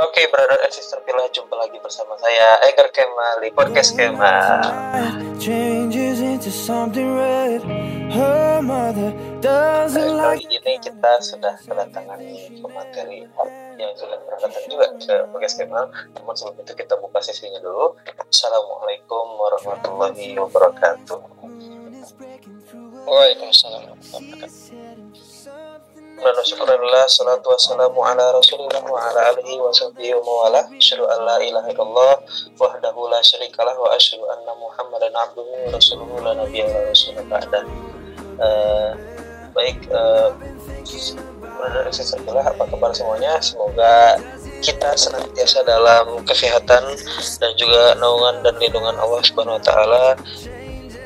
Oke, brother and sister Pilih, jumpa lagi bersama saya Eger Kemal di podcast Kemal. Nah, kali ini kita sudah kedatangan pemateri yang sudah pernah datang juga ke podcast Kemal. Namun sebelum itu kita buka sesinya dulu. Assalamualaikum warahmatullahi wabarakatuh. Waalaikumsalam warahmatullahi wabarakatuh. Alhamdulillah, syukurillah, salatu wassalamu ala rasulillah wa ala alihi wa sahbihi wa mawala Asyadu an la ilaha illallah wahdahu la syarikalah wa asyadu anna muhammadan abduhu rasuluhu la nabiyya wa rasulullah ba'dah Eh, Baik, uh, Brother Alhamdulillah, apa kabar semuanya? Semoga kita senantiasa dalam kesehatan dan juga naungan dan lindungan Allah Subhanahu wa taala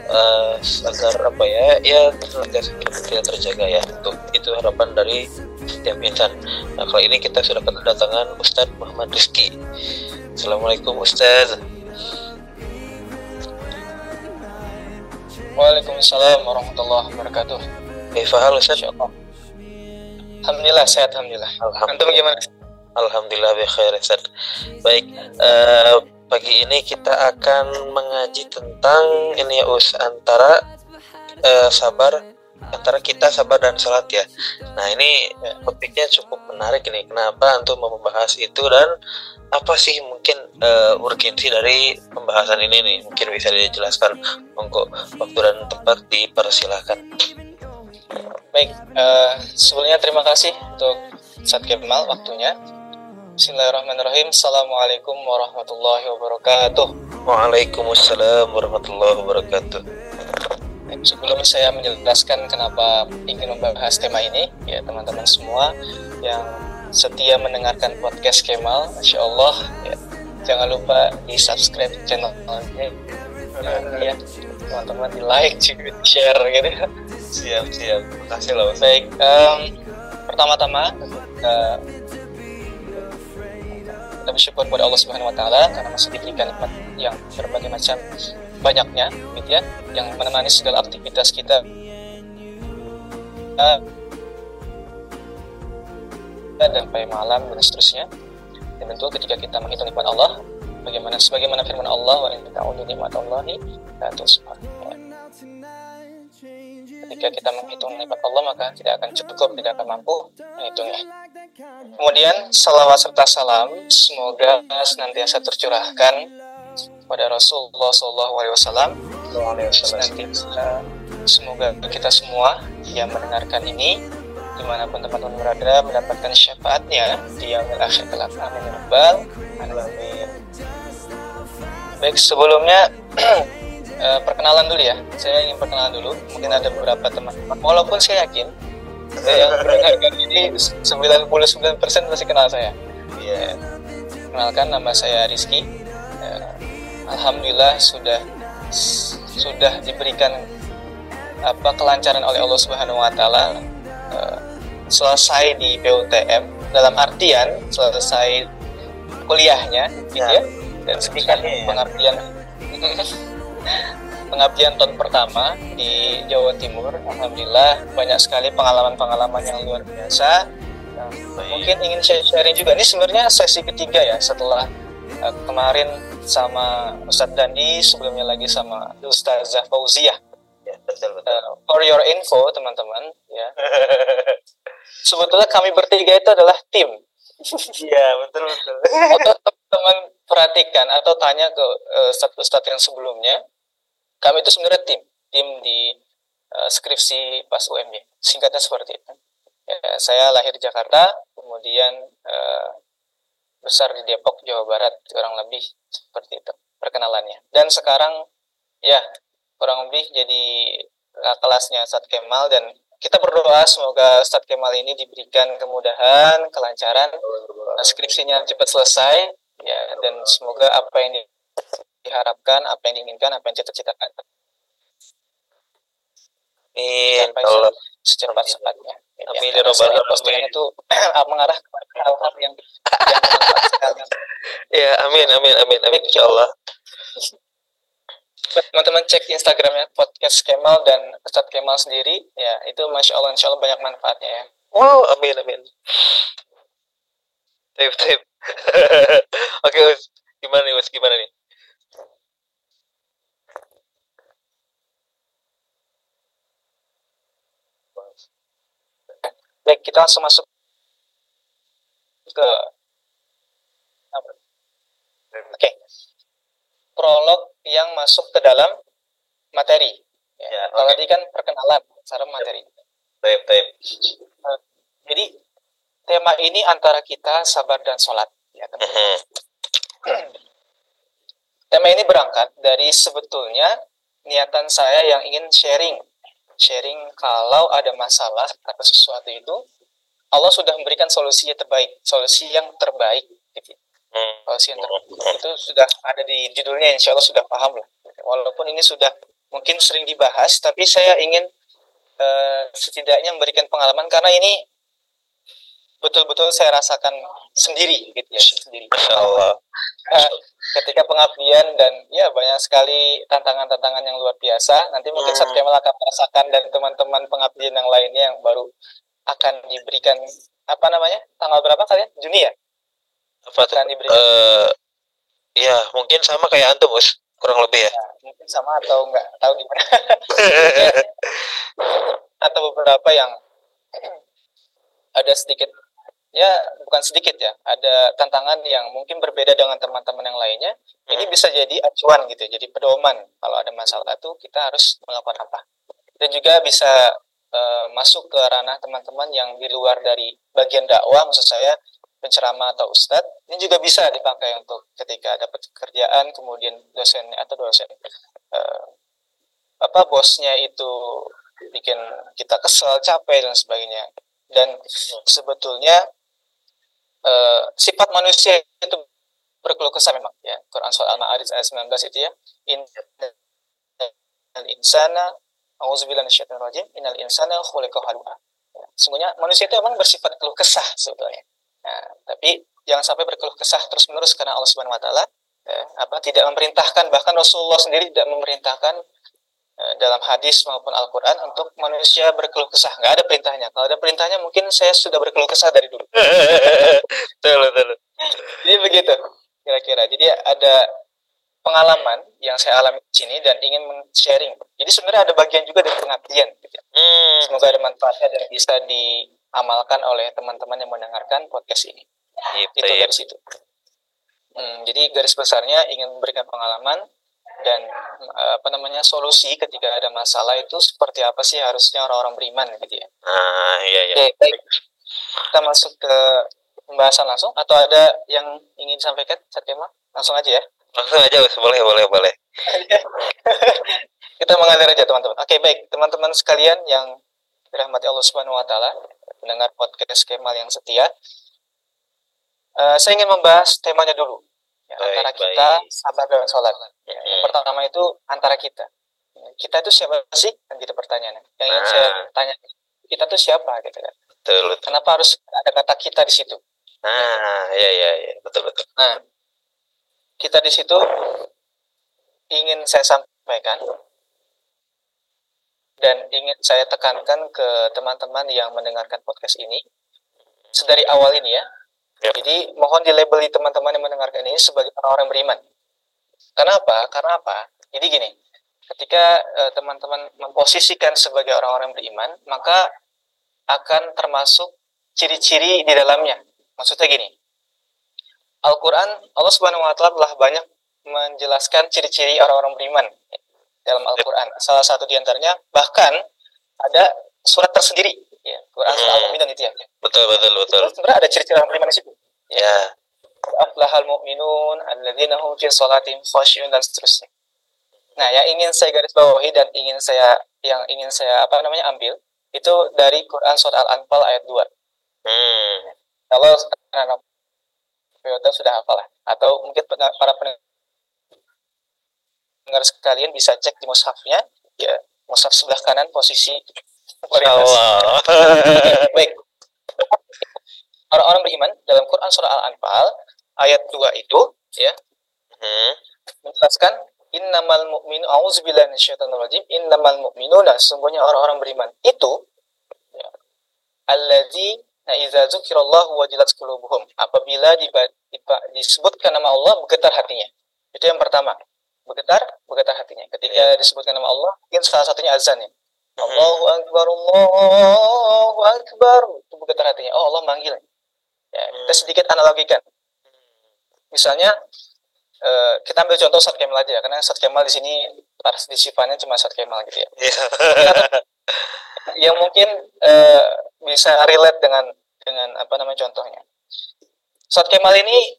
eh, agar apa ya ya senantiasa kita terjaga ya untuk itu harapan dari setiap insan. Nah kali ini kita sudah kedatangan Ustadz Muhammad Rizki. Assalamualaikum Ustadz. Waalaikumsalam warahmatullahi wabarakatuh. Kifahal Ustadz? Alhamdulillah sehat alhamdulillah. Antum gimana? Alhamdulillah Ustadz. Baik, eh, pagi ini kita akan mengaji tentang ini ya Us antara eh, sabar antara kita sabar dan salat ya. Nah ini eh, topiknya cukup menarik ini. Kenapa untuk membahas itu dan apa sih mungkin eh, urgensi dari pembahasan ini nih? Mungkin bisa dijelaskan. Monggo waktu dan tempat dipersilahkan. Baik, eh, sebelumnya terima kasih untuk Kemal waktunya. Bismillahirrahmanirrahim. Assalamualaikum warahmatullahi wabarakatuh. Waalaikumsalam warahmatullahi wabarakatuh. Sebelum saya menjelaskan kenapa ingin membahas tema ini, ya teman-teman semua yang setia mendengarkan podcast Kemal, Masya Allah, ya, jangan lupa di subscribe channelnya, ya, teman-teman di like, juga di share gitu. Siap siap. Makasih loh. Ustadz. Baik, em, pertama-tama eh, kita bersyukur kepada Allah Subhanahu Wa Taala karena masih diberikan nikmat yang berbagai macam banyaknya, gitu ya, yang menemani segala aktivitas kita. Eh, dan sampai malam dan seterusnya. Dan tentu ketika kita menghitung nikmat Allah, bagaimana sebagaimana firman Allah wa in ta'udu nikmatallahi la tuhsuha. Ketika kita menghitung nikmat Allah maka tidak akan cukup, tidak akan mampu menghitungnya. Kemudian salawat serta salam semoga senantiasa tercurahkan pada Rasulullah SAW. Senantiasa semoga kita semua yang mendengarkan ini di mana pun teman-teman berada mendapatkan syafaatnya di yaumil akhir kelak. Amin ya rabbal alamin. Baik sebelumnya eh, perkenalan dulu ya. Saya ingin perkenalan dulu. Mungkin ada beberapa teman-teman. Walaupun saya yakin yang mendengarkan ini 99% masih kenal saya. Iya. Kenalkan nama saya Rizky. Eh, Alhamdulillah sudah sudah diberikan apa kelancaran oleh Allah Subhanahu wa taala eh, selesai di PUTM dalam artian selesai kuliahnya gitu ya dan sedikit Iya. pengabdian pengabdian tahun pertama di Jawa Timur Alhamdulillah banyak sekali pengalaman-pengalaman yang luar biasa. Nah, mungkin ingin saya sharing juga ini sebenarnya sesi ketiga ya setelah uh, kemarin sama Ustadz Dandi sebelumnya lagi sama Ustazah Fauziah Ya, betul betul. Uh, for your info teman-teman ya. Sebetulnya kami bertiga itu adalah tim. Iya, betul betul. atau teman-teman perhatikan atau tanya ke uh, ustadz-ustadz yang sebelumnya kami itu sebenarnya tim tim di uh, skripsi pas UMY singkatnya seperti itu. Ya, saya lahir di Jakarta kemudian uh, besar di Depok Jawa Barat kurang lebih seperti itu perkenalannya. Dan sekarang ya kurang lebih jadi kakak kelasnya Ustadz Kemal dan kita berdoa semoga Ustadz Kemal ini diberikan kemudahan, kelancaran, skripsinya cepat selesai, ya dan semoga apa yang diharapkan, apa yang diinginkan, apa yang cita-citakan Amin. sampai Allah. secepat-cepatnya. Ya, Amin, ya Rabbal saya Alamin. itu mengarah ke hal-hal yang yang. Ya, amin, amin, amin, amin. Insya Allah. teman-teman cek Instagramnya podcast Kemal dan Ustadz Kemal sendiri ya itu masya Allah insya Allah banyak manfaatnya ya Wow, amin, amin. Tip, tip. Oke, Us. Gimana nih, Us? Gimana nih? Baik, kita langsung masuk ke apa? Oke. Prolog yang masuk ke dalam materi. Ya, Ya, kalau oke. tadi kan perkenalan secara materi. Taib, taib. Eh, Jadi tema ini antara kita sabar dan sholat. Ya, teman. Tema ini berangkat dari sebetulnya niatan saya yang ingin sharing. Sharing kalau ada masalah atau sesuatu itu, Allah sudah memberikan solusi yang terbaik, solusi yang terbaik. Gitu. Hmm. Solusi yang terbaik itu sudah ada di judulnya, insya Allah sudah paham lah. Walaupun ini sudah mungkin sering dibahas, tapi saya ingin eh, setidaknya memberikan pengalaman karena ini betul-betul saya rasakan sendiri gitu ya sendiri Masya Allah. Eh, ketika pengabdian dan ya banyak sekali tantangan-tantangan yang luar biasa nanti mungkin Hmm. Sat Kemal akan merasakan dan teman-teman pengabdian yang lainnya yang baru akan diberikan apa namanya tanggal berapa kalian Juni ya Apa tuh? akan diberikan Eh, ya, mungkin sama kayak antum, Us. Kurang lebih ya. mungkin sama atau enggak tahu gimana atau beberapa yang ada sedikit ya bukan sedikit ya. Ada tantangan yang mungkin berbeda dengan teman-teman yang lainnya. Ini Hmm. bisa jadi acuan gitu jadi pedoman. Kalau ada masalah itu kita harus melakukan apa. Dan juga bisa eh, masuk ke ranah teman-teman yang di luar dari bagian dakwah maksud saya penceramah atau ustadz. Ini juga bisa dipakai untuk ketika dapat pekerjaan kemudian dosennya atau dosen eh, apa bosnya itu bikin kita kesel capek dan sebagainya. Dan sebetulnya eh, sifat manusia itu berkeluh kesah memang ya. Quran surah Al-Ma'arij ayat 19 itu ya. In insana auzubillahi minasyaitonir rajim innal insana khuliqa halu'a. Ya, sesungguhnya manusia itu memang bersifat keluh kesah sebetulnya. Nah, tapi jangan sampai berkeluh kesah terus menerus karena Allah Subhanahu wa taala ya, apa tidak memerintahkan bahkan Rasulullah sendiri tidak memerintahkan dalam hadis maupun Al-Quran untuk manusia berkeluh kesah nggak ada perintahnya kalau ada perintahnya mungkin saya sudah berkeluh kesah dari dulu betul, betul. jadi begitu kira-kira jadi ada pengalaman yang saya alami di sini dan ingin men-sharing jadi sebenarnya ada bagian juga dari pengabdian gitu ya. Hmm. semoga ada manfaatnya dan bisa diamalkan oleh teman-teman yang mendengarkan podcast ini Taib, itu taib. dari situ Hmm, jadi garis besarnya ingin memberikan pengalaman dan eh, apa namanya solusi ketika ada masalah itu seperti apa sih harusnya orang-orang beriman gitu ya Ah, iya, iya. Oke, baik. Kita masuk ke pembahasan langsung atau ada yang ingin disampaikan, Satkema? Langsung aja ya. Langsung aja. Boleh, boleh, boleh. Kita mengalir aja, teman-teman. Oke, baik. Teman-teman sekalian yang dirahmati Allah Subhanahu wa taala, mendengar podcast Kemal yang setia. eh, saya ingin membahas temanya dulu. Ya, Baik, antara kita baik. sabar dan sholat. Ya, yang Hmm. pertama itu antara kita. Kita itu siapa sih? Kan gitu pertanyaannya. Yang ingin Nah. saya tanya, kita itu siapa gitu kan? Betul, betul. Kenapa harus ada kata kita di situ? Nah, iya, iya, iya. Betul, betul. Nah, kita di situ ingin saya sampaikan dan ingin saya tekankan ke teman-teman yang mendengarkan podcast ini sedari awal ini ya. Ya. Jadi mohon dilabeli teman-teman yang mendengarkan ini sebagai orang-orang beriman. Kenapa? Karena apa? Jadi gini, ketika eh, teman-teman memposisikan sebagai orang-orang beriman, maka akan termasuk ciri-ciri di dalamnya. Maksudnya gini, Al-Quran, Allah Subhanahu wa Ta'ala telah banyak menjelaskan ciri-ciri orang-orang beriman dalam Al-Quran. Salah satu di antaranya, bahkan ada surat tersendiri, ya, Quran surah Hmm. Al-Mu'minun itu ya. Betul, betul, betul. Terus sebenarnya ada ciri-ciri orang beriman di situ. Ya. Aflahal mu'minun, alladzina hum fi salatihim khashi'un dan seterusnya. Nah, yang ingin saya garis bawahi dan ingin saya yang ingin saya apa namanya ambil itu dari Quran surah Al-Anfal ayat 2. Hmm. Kalau anak Toyota sudah hafal lah. Atau mungkin para pendengar sekalian bisa cek di mushafnya, ya mushaf sebelah kanan posisi Baik. Orang-orang beriman dalam Quran surah Al-Anfal ayat 2 itu ya Hmm. menjelaskan innamal mu'minu auzubillahi minasyaitonir rajim innamal mu'minuna sesungguhnya orang-orang beriman itu ya, alladzi na idza dzukirallahu wajilat qulubuhum apabila diba- disebutkan nama Allah bergetar hatinya. Itu yang pertama. Bergetar, bergetar hatinya. Ketika Iya. disebutkan nama Allah, mungkin salah satunya azan ya. Allahu Akbar, Allahu Akbar. Itu bergetar hatinya. Oh Allah manggil. Ya, kita Hmm. sedikit analogikan. Misalnya, eh, kita ambil contoh Ustadz Kemal aja, karena Ustadz Kemal di sini partisipannya cuma Ustadz Kemal gitu ya. Iya. Yang mungkin eh, bisa relate dengan dengan apa namanya contohnya. Ustadz Kemal ini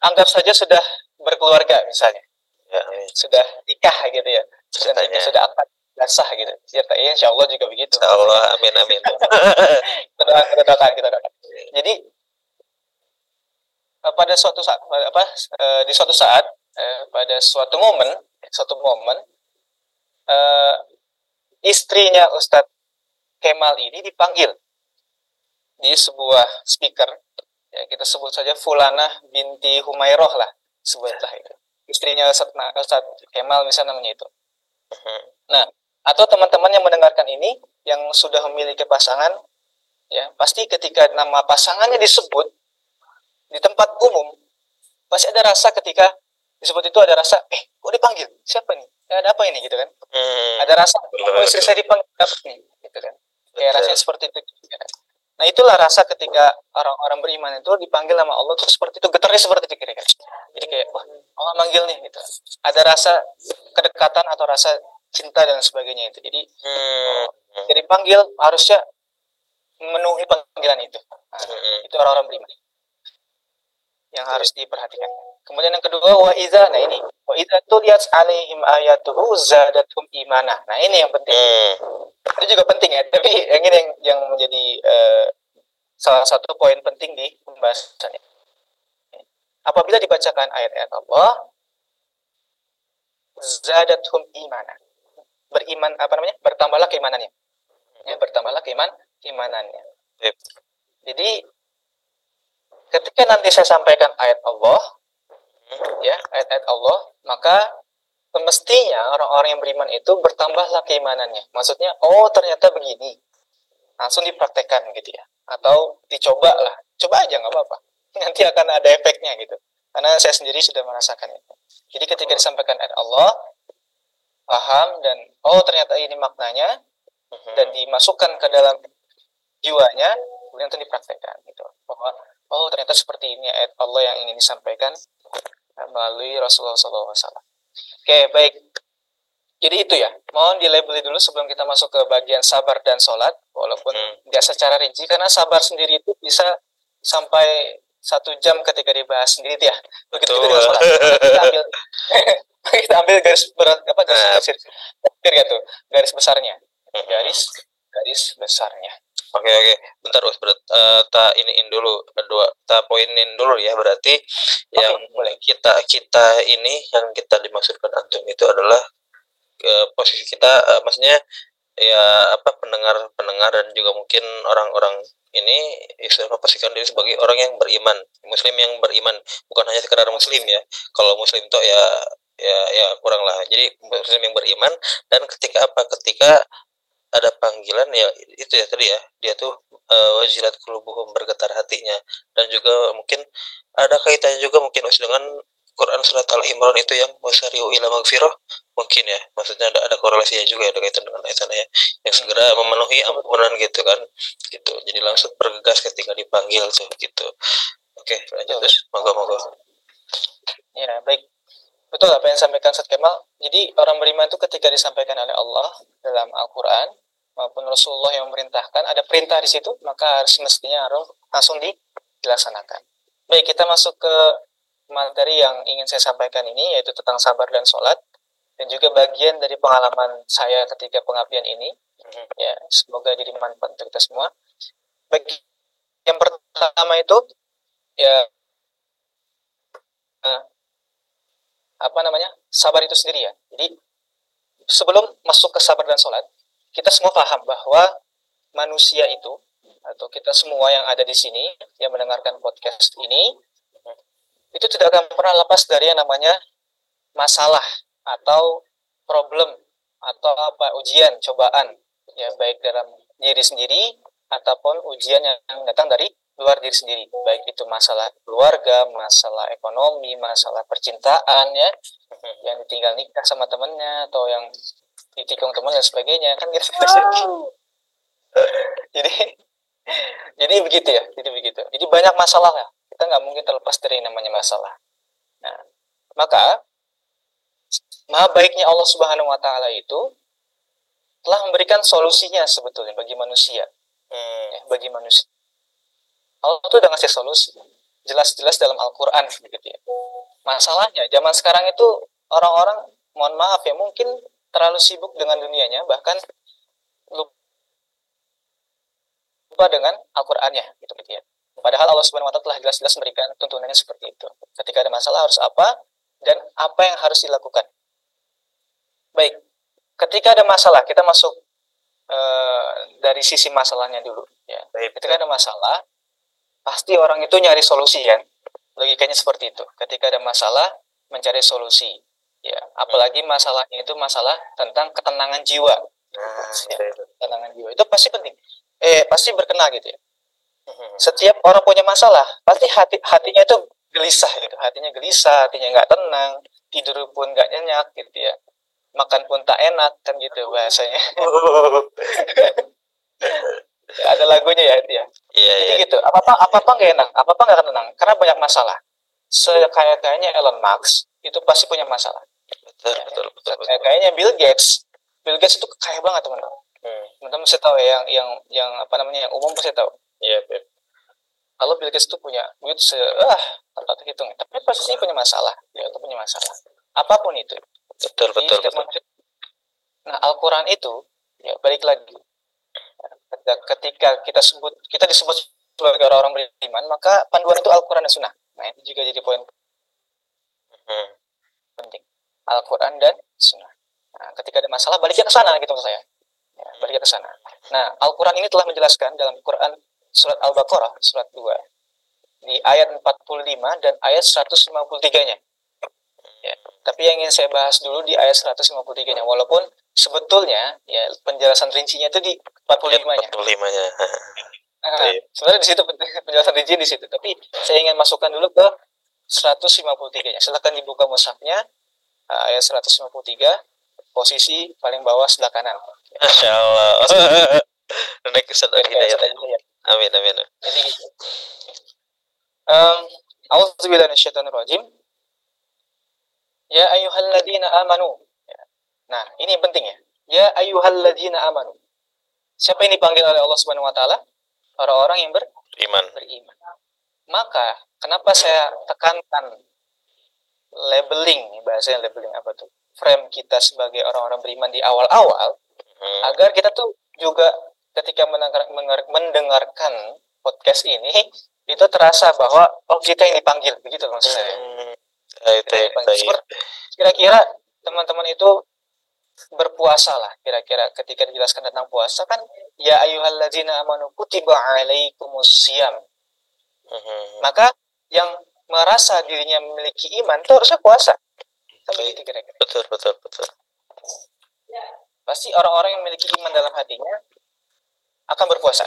anggap saja sudah berkeluarga misalnya, Ya, amin. sudah nikah gitu ya, sudah Ceritanya. nikah, sudah akad sudah sah gitu. Ceritanya insya Allah juga begitu. Insya Allah, amin amin. kita doakan, kita doakan, kita doakan. Jadi eh, pada suatu saat apa eh, di suatu saat eh, pada suatu momen suatu momen istrinya Ustadz Kemal ini dipanggil di sebuah speaker ya kita sebut saja Fulana binti Humairoh lah sebutlah itu istrinya Ustadz, Ustadz Kemal misalnya namanya itu Nah, atau teman-teman yang mendengarkan ini yang sudah memiliki pasangan, ya pasti ketika nama pasangannya disebut di tempat umum, pasti ada rasa ketika disebut itu ada rasa, eh kok dipanggil? Siapa nih? Ya, ada apa ini gitu kan? Hmm. Ada rasa, oh istri saya dipanggil apa nih? Gitu kan? Kayak rasanya seperti itu. kan? Nah itulah rasa ketika orang-orang beriman itu dipanggil nama Allah tuh seperti itu getarnya seperti itu kira-kira. Jadi kayak wah Allah manggil nih gitu. Ada rasa kedekatan atau rasa cinta dan sebagainya itu. Jadi Hmm. jadi panggil harusnya memenuhi panggilan itu. Nah, Hmm. itu orang-orang beriman yang harus diperhatikan. Kemudian yang kedua wa idza nah ini wa idza tuliyat alaihim ayatuhu zadatum imana. Nah ini yang penting. Hmm. Itu juga penting ya, tapi yang ini yang yang menjadi eh, salah satu poin penting di pembahasan ini. Apabila dibacakan ayat-ayat Allah zadatum imana. Beriman apa namanya? Bertambahlah keimanannya. Ya, bertambahlah keiman keimanannya. Yep. Jadi ketika nanti saya sampaikan ayat Allah, ya ayat-ayat Allah, maka semestinya orang-orang yang beriman itu bertambahlah keimanannya. Maksudnya, oh ternyata begini, langsung dipraktekkan gitu ya, atau dicoba lah, coba aja nggak apa-apa. Nanti akan ada efeknya gitu. Karena saya sendiri sudah merasakan itu. Jadi ketika disampaikan ayat Allah, paham dan oh ternyata ini maknanya dan dimasukkan ke dalam jiwanya kemudian itu dipraktekkan gitu bahwa oh ternyata seperti ini ayat Allah yang ingin disampaikan melalui Rasulullah SAW. Oke baik. Jadi itu ya. Mohon dilabeli dulu sebelum kita masuk ke bagian sabar dan sholat, walaupun Hmm. nggak secara rinci karena sabar sendiri itu bisa sampai satu jam ketika dibahas sendiri ya. Begitu juga Betul. sholat. Kita ambil kita ambil garis berat apa garis Nah. garis, garis, tuh, garis besarnya Hmm. garis garis besarnya. Oke oke, bentar Us, berat. Eh, ta iniin dulu dua, ta poinin dulu ya berarti yang boleh. kita kita ini yang kita dimaksudkan antum itu adalah eh, posisi kita, eh, maksudnya ya apa pendengar pendengar dan juga mungkin orang-orang ini sudah memposisikan diri sebagai orang yang beriman, muslim yang beriman, bukan hanya sekedar muslim ya. Kalau muslim itu ya ya ya kurang lah. Jadi muslim yang beriman dan ketika apa? Ketika ada panggilan ya itu ya tadi ya dia tuh eh, wajilat kulubuhum bergetar hatinya. Dan juga mungkin ada kaitannya juga mungkin dengan Quran surat Al Imran itu yang wasariu ila magfirah mungkin ya. Maksudnya ada ada korelasinya juga ada kaitan dengan ayat sana ya. Yang segera memenuhi ampunan gitu kan gitu. Jadi langsung bergegas ketika dipanggil tuh gitu. Oke lanjut terus. Moga moga Ya, baik. Betul apa yang disampaikan Ustaz Kemal. Jadi orang beriman itu ketika disampaikan oleh Allah dalam Al-Quran maupun Rasulullah yang memerintahkan, ada perintah di situ, maka harus mestinya harus langsung di- dilaksanakan. Baik, kita masuk ke materi yang ingin saya sampaikan ini, yaitu tentang sabar dan sholat, dan juga bagian dari pengalaman saya ketika pengabdian ini. Ya, semoga jadi manfaat untuk kita semua. Bagi yang pertama itu, ya eh, apa namanya sabar itu sendiri ya. Jadi sebelum masuk ke sabar dan sholat, kita semua paham bahwa manusia itu atau kita semua yang ada di sini yang mendengarkan podcast ini itu tidak akan pernah lepas dari yang namanya masalah atau problem atau apa ujian cobaan ya baik dalam diri sendiri ataupun ujian yang datang dari luar diri sendiri. Baik itu masalah keluarga masalah ekonomi masalah percintaan ya. Yang ditinggal nikah sama temennya atau yang ditikung teman dan sebagainya kan gitu. Jadi jadi begitu ya jadi begitu. Jadi banyak masalah ya kita nggak mungkin terlepas dari yang namanya masalah. Nah maka maha baiknya Allah Subhanahu Wa Taala itu telah memberikan solusinya sebetulnya bagi manusia. Hmm. ya, bagi manusia Allah tuh udah ngasih solusi jelas-jelas dalam Al-Quran gitu ya masalahnya zaman sekarang itu orang-orang mohon maaf ya mungkin terlalu sibuk dengan dunianya bahkan lupa dengan Al-Qur'annya gitu gitu ya. Padahal Allah Subhanahu wa taala telah jelas-jelas memberikan tuntunannya seperti itu. Ketika ada masalah harus apa dan apa yang harus dilakukan. Baik. Ketika ada masalah, kita masuk uh, dari sisi masalahnya dulu ya. Baik. Ketika ada masalah, pasti orang itu nyari solusi kan. Logikanya seperti itu. Ketika ada masalah, mencari solusi. Ya, apalagi masalahnya itu masalah tentang ketenangan jiwa. Nah, Ya, itu, itu. ketenangan jiwa itu pasti penting. Eh, pasti berkena gitu ya. Hmm. Setiap orang punya masalah, pasti hati hatinya itu gelisah gitu. Hatinya gelisah, hatinya nggak tenang, tidur pun nggak nyenyak gitu ya. Makan pun tak enak kan gitu bahasanya. Ya, ada lagunya ya itu ya. Iya, iya. Jadi gitu. Apa apa apa apa nggak enak, apa apa nggak tenang, karena banyak masalah. Sekaya kayaknya Elon Musk itu pasti punya masalah. Betul, betul, betul, betul. Kayak kayaknya Bill Gates, Bill Gates itu kaya banget teman-teman. Hmm. Teman-teman pasti tahu ya yang yang yang apa namanya yang umum pasti tahu. Iya, Beb. Kalau Bill Gates itu punya duit se ah tanpa terhitung, tapi pasti punya masalah. Dia itu punya masalah. Apa pun itu. Betul, Jadi betul, setiap betul. manusia- Nah, Al-Qur'an itu ya balik lagi. Ketika, kita sebut kita disebut sebagai orang-orang beriman, maka panduan itu Al-Qur'an dan Sunnah. Nah, itu juga jadi poin Hmm. penting. Al-Quran dan Sunnah. Nah, ketika ada masalah, baliknya ke sana gitu maksud saya. Ya, baliknya ke sana. Nah, Al-Quran ini telah menjelaskan dalam Quran surat Al-Baqarah, surat 2, di ayat 45 dan ayat 153-nya. Ya, tapi yang ingin saya bahas dulu di ayat 153-nya, walaupun sebetulnya ya penjelasan rincinya itu di 45-nya. 45-nya. Nah, Baik. sebenarnya di situ penjelasan rinci di situ, tapi saya ingin masukkan dulu ke 153-nya. Silakan dibuka mushafnya uh, ayat 153 posisi paling bawah sebelah kanan. Masya Allah. Naik ke Ustaz Oke, Hidayat. Ustaz Hidayat. Amin, amin. Jadi gitu. Um, A'udzubillahi minasyaitonirrajim. Ya ayyuhalladzina amanu. Nah, ini yang penting ya. Ya ayyuhalladzina amanu. Siapa yang dipanggil oleh Allah Subhanahu wa taala? Orang-orang yang ber Iman. beriman. Maka, kenapa saya tekankan labeling, bahasanya labeling apa tuh? Frame kita sebagai orang-orang beriman di awal-awal, Hmm. agar kita tuh juga ketika mendengar, mendengar- mendengarkan podcast ini, itu terasa bahwa, oh kita yang dipanggil, begitu maksud saya. Hmm. Kira-kira teman-teman itu berpuasa lah kira-kira ketika dijelaskan tentang puasa kan ya ayyuhalladzina amanu kutiba alaikumus siyam. Hmm. maka yang merasa dirinya memiliki iman itu harusnya puasa. Kan begitu kira-kira. Betul, betul, betul. pasti orang-orang yang memiliki iman dalam hatinya akan berpuasa.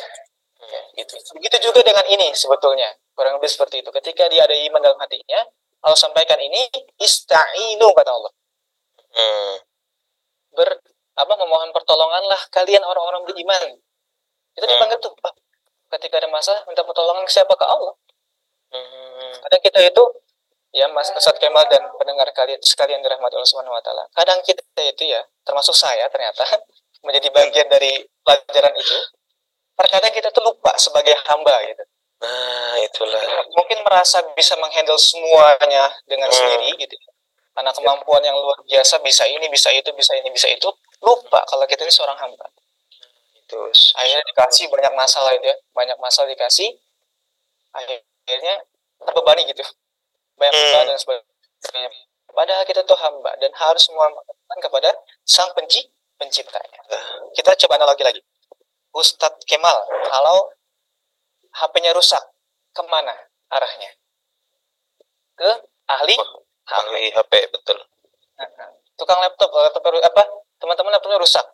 Ya, gitu. Begitu juga dengan ini sebetulnya. Kurang lebih seperti itu. Ketika dia ada iman dalam hatinya Allah sampaikan ini ista'inu kata Allah. Hmm. Ber apa memohon pertolonganlah kalian orang-orang beriman kita dipanggil tuh ah, ketika ada masalah minta pertolongan ke siapa ke Allah Hmm. kadang kita itu ya Mas Ustadz Kemal dan pendengar kalian sekalian dirahmati Allah Subhanahu wa taala. Kadang kita itu ya, termasuk saya ternyata menjadi bagian dari pelajaran itu. Terkadang kita tuh lupa sebagai hamba gitu. Nah, itulah. Mungkin merasa bisa menghandle semuanya dengan Hmm. sendiri gitu. Karena kemampuan yang luar biasa bisa ini, bisa itu, bisa ini, bisa itu. Lupa kalau kita ini seorang hamba. Itu. Akhirnya dikasih banyak masalah itu ya, banyak masalah dikasih. Akhirnya terbebani gitu. Banyak Hmm. masalah dan sebagainya. Padahal kita tuh hamba dan harus memohon kepada sang penci penciptanya. Kita coba analogi lagi. Ustadz Kemal, kalau HP-nya rusak, ke mana arahnya? Ke ahli Ahli HP, betul. tukang laptop, kalau laptop baru- apa teman-teman laptopnya rusak.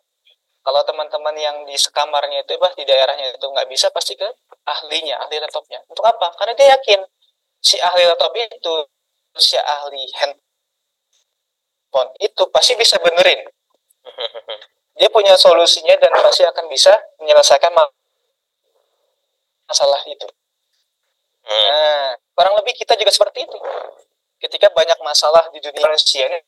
Kalau teman-teman yang di sekamarnya itu bah di daerahnya itu nggak bisa pasti ke ahlinya, ahli laptopnya. Untuk apa? Karena dia yakin si ahli laptop itu, si ahli handphone itu pasti bisa benerin. Dia punya solusinya dan pasti akan bisa menyelesaikan masalah itu. Hmm. Nah, kurang lebih kita juga seperti itu. Ketika banyak masalah di dunia manusia ini,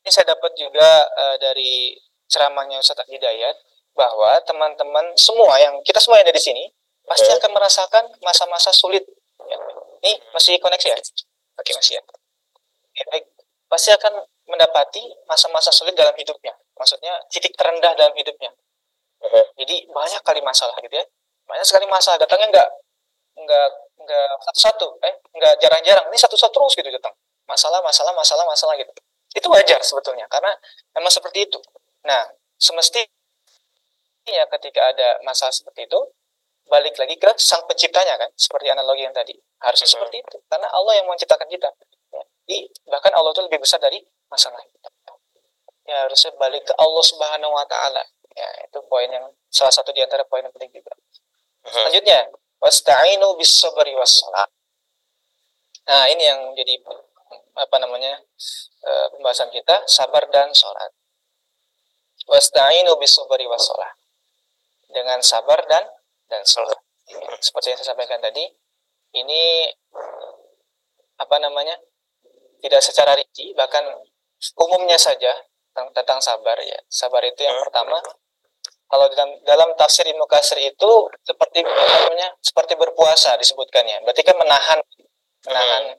ini saya dapat juga uh, dari ceramahnya Ustaz Hidayat bahwa teman-teman semua yang kita semua yang ada di sini pasti Hmm. akan merasakan masa-masa sulit. Ya. Ini masih koneksi ya? Oke masih ya. Oke, baik. Pasti akan mendapati masa-masa sulit dalam hidupnya. Maksudnya titik terendah dalam hidupnya. Hmm. Jadi banyak kali masalah gitu ya. Banyak sekali masalah. Datangnya enggak enggak enggak satu-satu, eh enggak jarang-jarang. Ini satu-satu terus gitu datang. Masalah, masalah, masalah, masalah gitu. Itu wajar sebetulnya karena memang seperti itu. Nah, semestinya ketika ada masalah seperti itu balik lagi ke sang penciptanya kan, seperti analogi yang tadi. Harusnya Mhm. seperti itu karena Allah yang menciptakan kita. Ya. Jadi, bahkan Allah itu lebih besar dari masalah kita. Ya, harusnya balik ke Allah Subhanahu wa taala. Ya, itu poin yang salah satu di antara poin yang penting juga. Hmm. Selanjutnya, wasta'inu bis sabri was salat. Nah, ini yang jadi apa namanya? eh, pembahasan kita, sabar dan sholat. Wasta'inu bis sabri was salat. Dengan sabar dan dan sholat. Ya, Seperti yang saya sampaikan tadi, ini apa namanya? Tidak secara rinci, bahkan umumnya saja tentang, tentang sabar ya. Sabar itu yang pertama kalau dalam dalam tafsir Ibnu Katsir itu seperti namanya seperti berpuasa disebutkannya. Berarti kan menahan menahan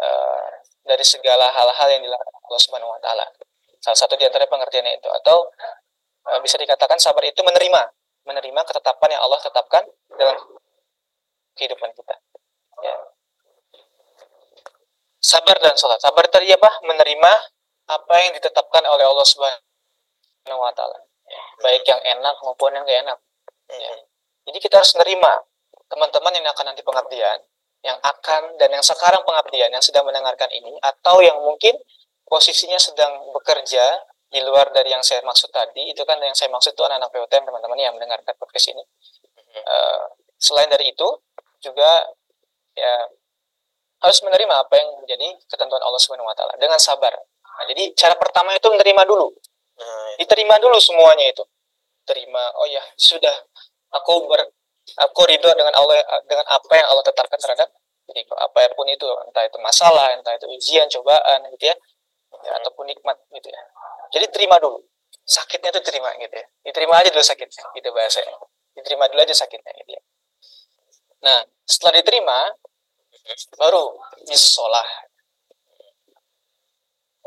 eh, dari segala hal-hal yang dilarang Allah Subhanahu Wa Taala. Salah satu di antara pengertiannya itu. Atau eh, bisa dikatakan sabar itu menerima menerima ketetapan yang Allah tetapkan dalam kehidupan kita. Ya. sabar dan sholat. Sabar tadi apa? Menerima apa yang ditetapkan oleh Allah Subhanahu Wa Taala baik yang enak maupun yang gak enak. Ya. Jadi kita harus menerima teman-teman yang akan nanti pengabdian, yang akan dan yang sekarang pengabdian, yang sedang mendengarkan ini, atau yang mungkin posisinya sedang bekerja di luar dari yang saya maksud tadi, itu kan yang saya maksud itu anak-anak POTM teman-teman yang mendengarkan podcast ini. Eh, selain dari itu, juga ya harus menerima apa yang menjadi ketentuan Allah Subhanahu wa taala dengan sabar. Nah, jadi cara pertama itu menerima dulu Nah, diterima dulu semuanya itu. Terima. Oh ya sudah. Aku ber aku ridho dengan Allah dengan apa yang Allah tetapkan terhadap diriku apa pun itu entah itu masalah entah itu ujian cobaan gitu ya, ya ataupun nikmat gitu ya. Jadi terima dulu. Sakitnya itu terima gitu ya. Diterima aja dulu sakitnya gitu bahasanya. Diterima dulu aja sakitnya gitu ya. Nah setelah diterima baru bisolah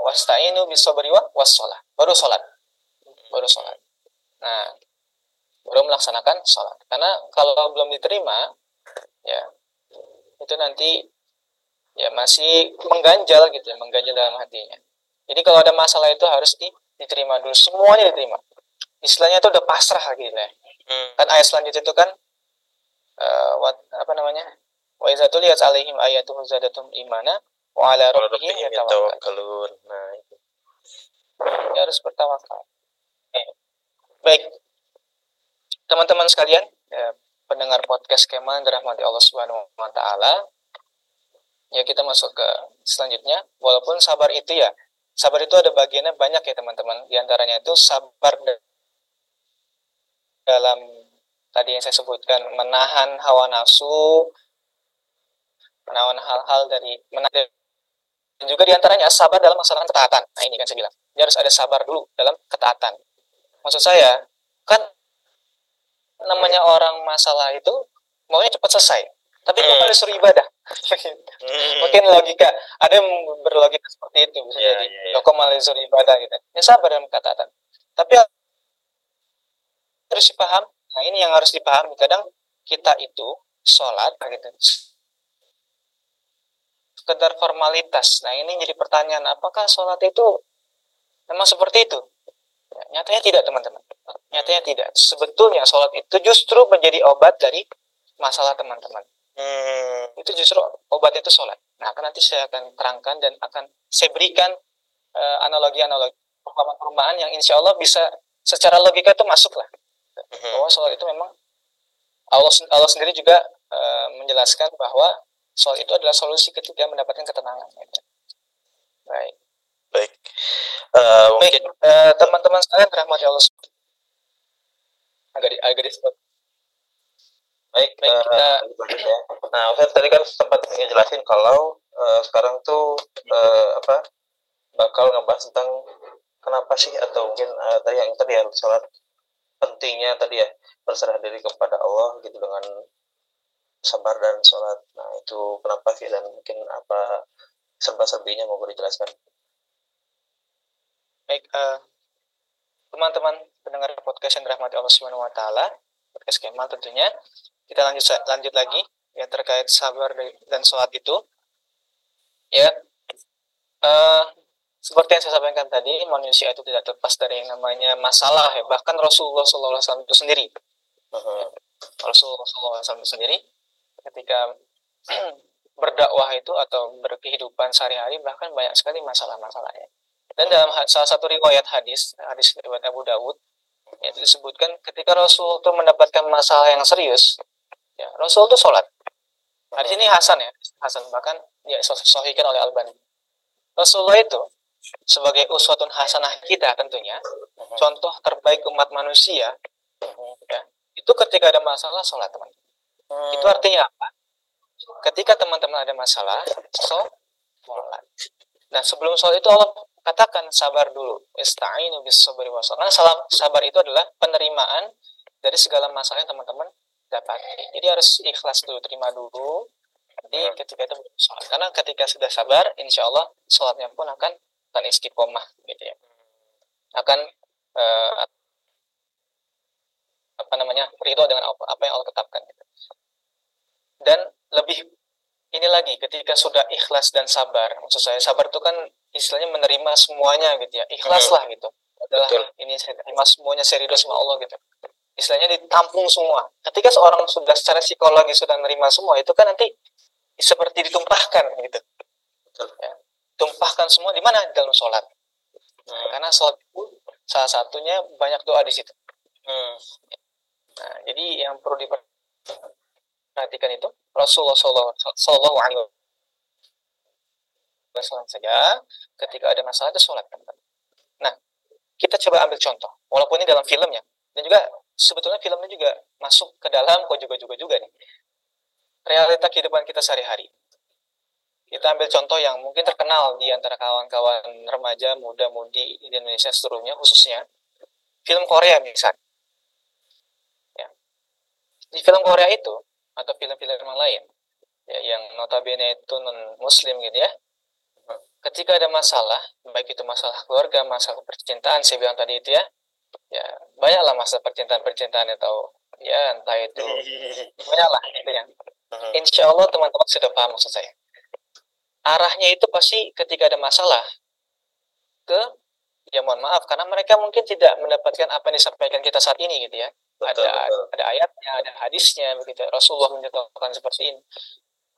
wasta'inu bisabri wa wassalah baru sholat. Baru sholat. Nah baru melaksanakan sholat. Karena kalau belum diterima ya itu nanti ya masih mengganjal gitu ya mengganjal dalam hatinya. Jadi kalau ada masalah itu harus di, diterima dulu. Semuanya diterima. Istilahnya itu udah pasrah gitu ya. Hmm. kan ayat selanjutnya itu kan eh, what, apa namanya? Wa iza tuliyat alaihim ayatuhu zadatum imana wa ala rabbihim yatawakkalun. Nah. Dia harus bertawakal. Baik, teman-teman sekalian, ya, pendengar podcast Keman dirahmati Allah Subhanahu Wa Taala. Ya kita masuk ke selanjutnya. Walaupun sabar itu ya, sabar itu ada bagiannya banyak ya teman-teman. Di antaranya itu sabar da- dalam tadi yang saya sebutkan menahan hawa nafsu, menahan hal-hal dari menahan dan juga di antaranya sabar dalam melaksanakan ketaatan. Nah ini kan saya bilang, dia harus ada sabar dulu dalam ketaatan. Maksud saya, kan namanya orang masalah itu maunya cepat selesai. Tapi kok Hmm. malah disuruh ibadah? Hmm. Mungkin logika, ada yang berlogika seperti itu bisa Iya, jadi. iya. Loh, kok malah disuruh ibadah gitu. Ya sabar dalam ketaatan. Tapi harus dipaham. Nah ini yang harus dipahami. Kadang kita itu sholat gitu sekedar formalitas. Nah ini jadi pertanyaan, apakah sholat itu memang seperti itu? Ya, nyatanya tidak teman-teman. Nyatanya tidak. Sebetulnya sholat itu justru menjadi obat dari masalah teman-teman. Hmm. Itu justru obatnya itu sholat. Nah akan nanti saya akan terangkan dan akan saya berikan eh, analogi-analogi perumpamaan-perumpamaan yang insya Allah bisa secara logika itu masuk lah. Hmm. Bahwa sholat itu memang Allah Allah sendiri juga uh, menjelaskan bahwa soal itu adalah solusi ketika mendapatkan ketenangan. Gitu. Baik. Baik. Uh, mungkin uh, teman-teman sekalian rahmati Allah agak di, agak disebut. Baik, Baik uh, kita... ya. Nah, Ustaz tadi kan sempat ngejelasin kalau uh, sekarang tuh uh, apa bakal ngebahas tentang kenapa sih atau mungkin uh, tadi yang tadi ya salat pentingnya tadi ya berserah diri kepada Allah gitu dengan sabar dan sholat. Nah itu kenapa sih dan mungkin apa serba-serbinya mau dijelaskan? Baik, uh, teman-teman pendengar podcast yang dirahmati Allah Subhanahu Wa Taala, podcast Kemal tentunya kita lanjut lanjut lagi ya terkait sabar dan sholat itu. Ya, uh, seperti yang saya sampaikan tadi, manusia itu tidak terlepas dari yang namanya masalah ya. Bahkan Rasulullah SAW itu sendiri, uh-huh. Rasulullah SAW itu sendiri, ketika berdakwah itu atau berkehidupan sehari-hari bahkan banyak sekali masalah-masalahnya. Dan dalam salah satu riwayat hadis, hadis riwayat Abu Dawud, itu disebutkan ketika Rasul itu mendapatkan masalah yang serius, ya Rasul itu sholat. Hadis ini Hasan ya, Hasan bahkan ya sohikan oleh Albani. Rasulullah itu sebagai uswatun hasanah kita tentunya uh-huh. contoh terbaik umat manusia ya itu ketika ada masalah sholat teman uh-huh. itu artinya apa ketika teman-teman ada masalah sholat dan sebelum sholat itu Allah katakan sabar dulu. Ista'inu bis sabri karena sabar itu adalah penerimaan dari segala masalah yang teman-teman dapat jadi harus ikhlas dulu terima dulu. Jadi ketika itu sholat karena ketika sudah sabar insya Allah sholatnya pun akan akan istiqomah gitu ya. Akan uh, apa namanya ridho dengan apa, apa yang Allah tetapkan gitu. dan lebih ini lagi ketika sudah ikhlas dan sabar maksud saya sabar itu kan istilahnya menerima semuanya gitu ya. Ikhlas lah gitu. Adalah Betul. ini saya terima semuanya saya ridho sama Allah gitu. Istilahnya ditampung semua. Ketika seorang sudah secara psikologi sudah menerima semua itu kan nanti seperti ditumpahkan gitu. Betul. Ya. Tumpahkan semua di mana? Dalam sholat. Hmm. karena sholat itu salah satunya banyak doa di situ. Hmm. nah jadi yang perlu diperhatikan itu Rasulullah Shallallahu Alaihi Wasallam saja ketika ada masalah itu sholat nah kita coba ambil contoh walaupun ini dalam filmnya dan juga sebetulnya filmnya juga masuk ke dalam kok juga juga juga nih realita kehidupan kita sehari-hari kita ambil contoh yang mungkin terkenal di antara kawan-kawan remaja, muda-mudi di Indonesia seluruhnya khususnya film Korea misalnya. Ya. Di film Korea itu atau film-film yang lain ya, yang notabene itu non muslim gitu ya. Ketika ada masalah, baik itu masalah keluarga, masalah percintaan, saya bilang tadi itu ya, ya banyaklah masalah percintaan-percintaan atau ya entah itu banyaklah itu ya. Insya Allah teman-teman sudah paham maksud saya. Arahnya itu pasti ketika ada masalah ke ya mohon maaf karena mereka mungkin tidak mendapatkan apa yang disampaikan kita saat ini gitu ya. Betul, ada betul. ada ayatnya ada hadisnya begitu Rasulullah menyatakan seperti ini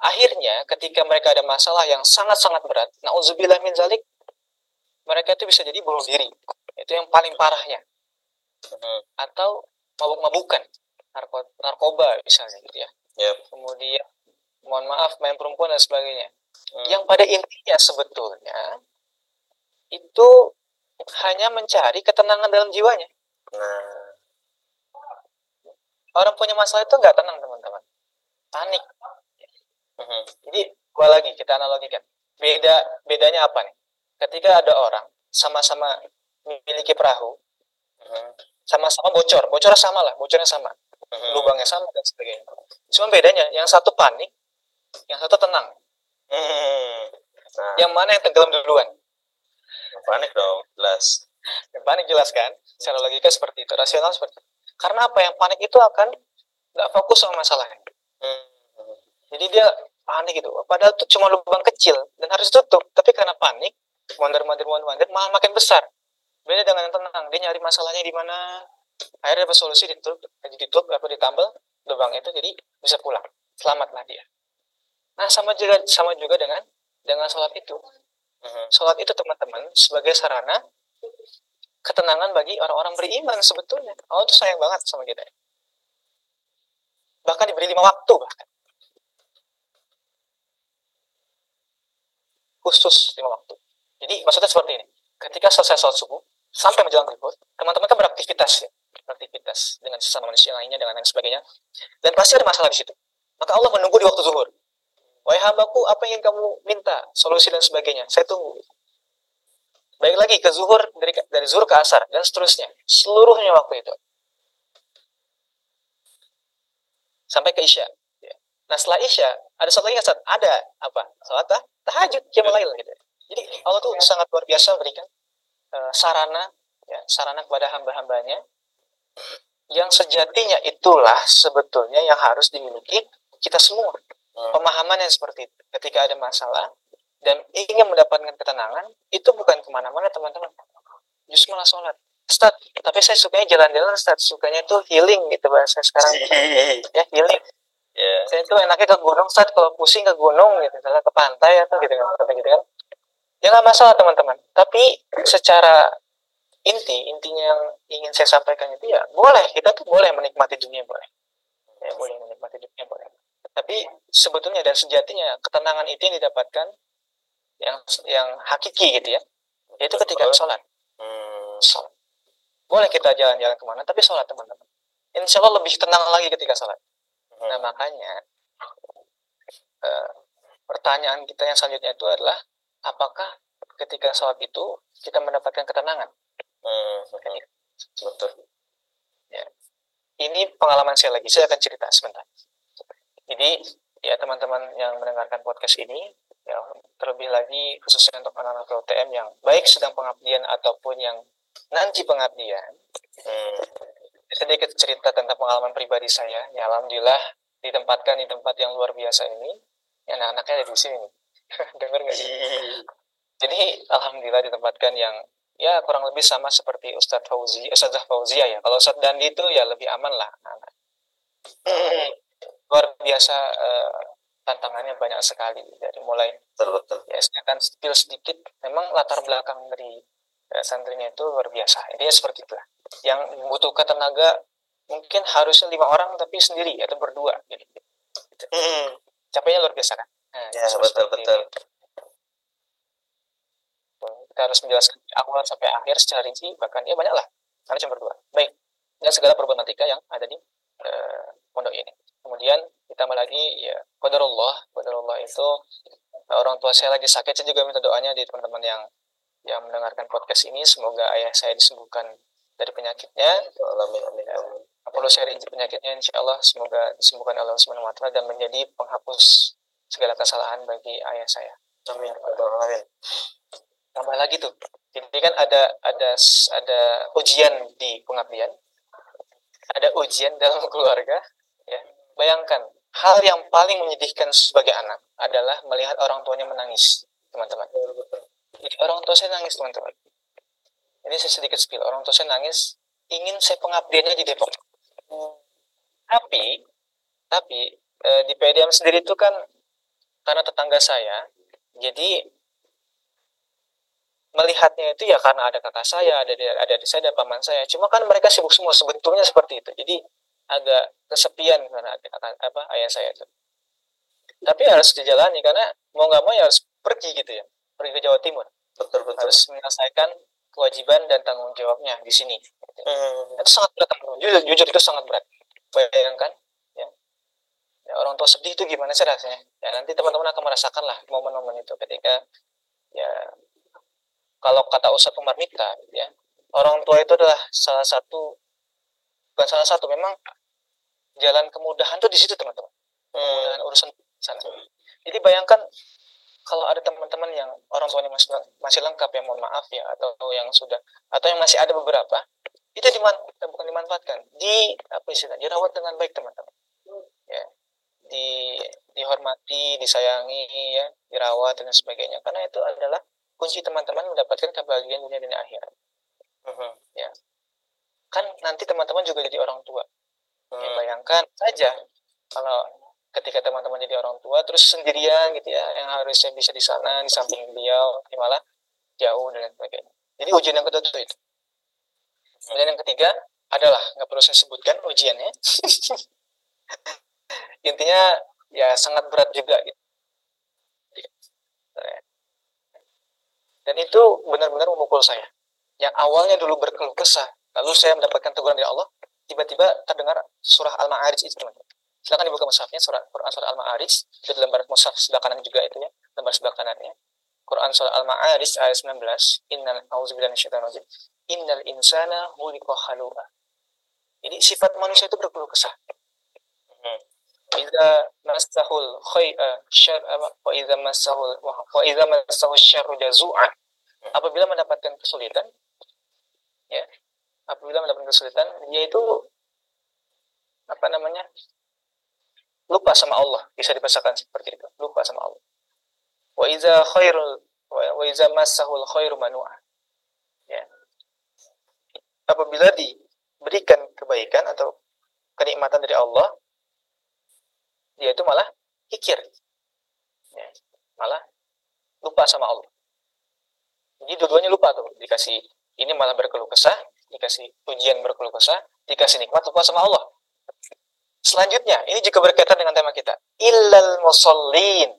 akhirnya ketika mereka ada masalah yang sangat sangat berat nauzubillah min zalik mereka itu bisa jadi bunuh diri itu yang paling parahnya hmm. atau mabuk-mabukan narkoba misalnya gitu ya yep. kemudian mohon maaf main perempuan dan sebagainya hmm. yang pada intinya sebetulnya itu hanya mencari ketenangan dalam jiwanya. Nah. Orang punya masalah itu nggak tenang teman-teman, panik. Hmm. Jadi gua lagi kita analogikan. Beda bedanya apa nih? Ketika ada orang sama-sama memiliki perahu, hmm. sama-sama bocor, bocor sama lah, bocornya sama, hmm. lubangnya sama dan sebagainya. Cuma bedanya, yang satu panik, yang satu tenang. Hmm. Nah. Yang mana yang tenggelam duluan? panik dong, jelas. Yang panik jelas kan? Secara logika seperti itu, rasional seperti itu. Karena apa? Yang panik itu akan nggak fokus sama masalahnya. Hmm. Jadi dia panik gitu. Padahal itu cuma lubang kecil dan harus tutup. Tapi karena panik, mondar-mandir, mondar-mandir, malah makin besar. Beda dengan yang tenang. Dia nyari masalahnya di mana. Akhirnya dapat solusi ditutup, ditutup apa ditambal lubang itu, jadi bisa pulang. Selamatlah dia. Nah, sama juga sama juga dengan dengan sholat itu. Uh-huh. Sholat itu teman-teman sebagai sarana ketenangan bagi orang-orang beriman sebetulnya. Allah tuh sayang banget sama kita. bahkan diberi lima waktu bahkan khusus lima waktu. Jadi maksudnya seperti ini. Ketika selesai sholat subuh sampai menjelang zuhur teman-teman kan beraktivitas ya. Beraktivitas dengan sesama manusia lainnya dengan lain sebagainya. Dan pasti ada masalah di situ. Maka Allah menunggu di waktu zuhur. Wahai hambaku apa yang kamu minta? Solusi dan sebagainya. Saya tunggu. Baik lagi ke zuhur dari dari zuhur ke asar dan seterusnya. Seluruhnya waktu itu. Sampai ke isya. Ya. nah setelah isya ada satu lagi ada. Apa? Salat tah tahajud jam lain gitu. Jadi Allah tuh sangat luar biasa berikan uh, sarana ya sarana kepada hamba-hambanya. Yang sejatinya itulah sebetulnya yang harus dimiliki kita semua. Hmm. pemahaman yang seperti itu. Ketika ada masalah dan ingin mendapatkan ketenangan itu bukan ke mana-mana teman-teman. Justru malah sholat. Ustaz, tapi saya sukanya jalan-jalan Ustaz, sukanya tuh healing gitu bahasa sekarang. Ya healing ya saya tuh enaknya ke gunung Ustaz kalau pusing ke gunung gitu misalnya ke pantai atau gitu kan kata gitu kan. Ya nggak masalah teman-teman. Tapi secara inti intinya yang ingin saya sampaikan itu ya boleh. Kita tuh boleh menikmati dunia boleh. Ya boleh menikmati dunia boleh. Tapi sebetulnya dan sejatinya ketenangan itu yang didapatkan yang yang hakiki gitu ya yaitu ketika sholat. Hmm. sholat. Boleh kita jalan-jalan ke mana tapi sholat teman-teman. Insya Allah lebih tenang lagi ketika sholat. Nah makanya eh, pertanyaan kita yang selanjutnya itu adalah apakah ketika sholat itu kita mendapatkan ketenangan? Hmm. betul Ini pengalaman saya lagi, saya akan cerita sebentar. Jadi ya teman-teman yang mendengarkan podcast ini, ya terlebih lagi khususnya untuk anak-anak PLTM yang baik sedang pengabdian ataupun yang nanti pengabdian, Hmm. Sedikit cerita tentang pengalaman pribadi saya. Ya alhamdulillah ditempatkan di tempat yang luar biasa ini. Ya, anak-anaknya ada di sini. nih. Dengar nggak sih? Jadi alhamdulillah ditempatkan yang ya kurang lebih sama seperti Ustadz Fauzi, Ustadzah Fauzia ya. Kalau Ustadz Dandi itu ya lebih aman lah. anak-anak. Luar biasa eh, tantangannya banyak sekali dari mulai betul betul ya saya akan spill sedikit. Memang latar belakang dari eh, santrinya itu luar biasa. Intinya seperti itulah. Yang membutuhkan tenaga mungkin harusnya lima orang tapi sendiri atau berdua gitu. Hmm. Capeknya luar biasa kan? Nah, ya betul ini. betul kita harus menjelaskan awal sampai akhir secara rinci bahkan ya banyak lah karena cuma berdua baik dan segala problematika yang ada di eh, pondok ini kemudian ditambah lagi ya qadarullah qadarullah itu eh, orang tua saya lagi sakit saya juga minta doanya di teman-teman yang yang mendengarkan podcast ini. Semoga ayah saya disembuhkan dari penyakitnya. Amin amin amin. Saya penyakitnya insya Allah semoga disembuhkan oleh Allah Subhanahu wa taala dan menjadi penghapus segala kesalahan bagi ayah saya. Amin amin tambah lagi tuh. Jadi kan ada ada ada ujian di pengabdian. Ada ujian dalam keluarga ya. Bayangkan hal yang paling menyedihkan sebagai anak adalah melihat orang tuanya menangis teman-teman orang tua saya nangis teman-teman ini saya sedikit spill orang tua saya nangis ingin saya pengabdiannya di Depok tapi tapi eh, di PDM sendiri itu kan karena tetangga saya jadi melihatnya itu ya karena ada kakak saya, ada ada adik saya, ada paman saya. Cuma kan mereka sibuk semua sebetulnya seperti itu. Jadi agak kesepian karena apa ayah saya itu. Tapi harus dijalani karena mau nggak mau ya harus pergi gitu ya, pergi ke Jawa Timur, betul betul harus menyelesaikan kewajiban dan tanggung jawabnya di sini. Hmm. Itu sangat berat, jujur, jujur itu sangat berat. Bayangkan, ya. ya orang tua sedih itu gimana sih rasanya? Ya nanti teman-teman akan merasakan lah momen-momen itu ketika ya kalau kata Ustadz Umar Mita ya orang tua itu adalah salah satu bukan salah satu memang jalan kemudahan tuh di situ teman-teman kemudahan urusan sana jadi bayangkan kalau ada teman-teman yang orang tuanya masih masih lengkap ya mohon maaf ya atau yang sudah atau yang masih ada beberapa itu diman bukan dimanfaatkan. Di apa istilah dirawat dengan baik teman-teman. Ya. Di dihormati disayangi ya dirawat dan sebagainya. Karena itu adalah kunci teman-teman mendapatkan kebahagiaan dunia dan akhirat. Hmm. kan nanti teman-teman juga jadi orang tua. Ya, Hmm. bayangkan saja kalau ketika teman-teman jadi orang tua terus sendirian gitu ya yang harusnya bisa di sana di samping beliau malah jauh dan sebagainya jadi ujian yang kedua itu kemudian yang ketiga adalah nggak perlu saya sebutkan ujiannya intinya ya sangat berat juga gitu. Dan itu benar-benar memukul saya. Yang awalnya dulu berkeluh kesah, lalu saya mendapatkan teguran dari Allah, tiba-tiba terdengar surah Al-Ma'arij itu. Silakan dibuka mushafnya surah Quran surah Al-Ma'arij itu dalam barat mushaf sebelah kanan juga itu ya, lembar sebelah kanannya. Quran surah Al-Ma'arij ayat 19, Innal auzubillahi minasyaitonir rajim. Innal insana khuliqa halu'a. Jadi sifat manusia itu berkeluh kesah. Hmm. Iza masahul khay syar wa iza masahul wa iza masahul syarru jazu'a. Apabila mendapatkan kesulitan ya, apabila mendapatkan kesulitan dia itu apa namanya? Lupa sama Allah, bisa dibahasakan seperti itu, lupa sama Allah. Wa iza khairul wa iza manu'a. Ya. Apabila diberikan kebaikan atau kenikmatan dari Allah, dia itu malah kikir. Ya, malah lupa sama Allah. Jadi dua-duanya lupa tuh. Dikasih ini malah berkeluh kesah, dikasih ujian berkeluh kesah, dikasih nikmat lupa sama Allah. Selanjutnya, ini juga berkaitan dengan tema kita. Illal musallin.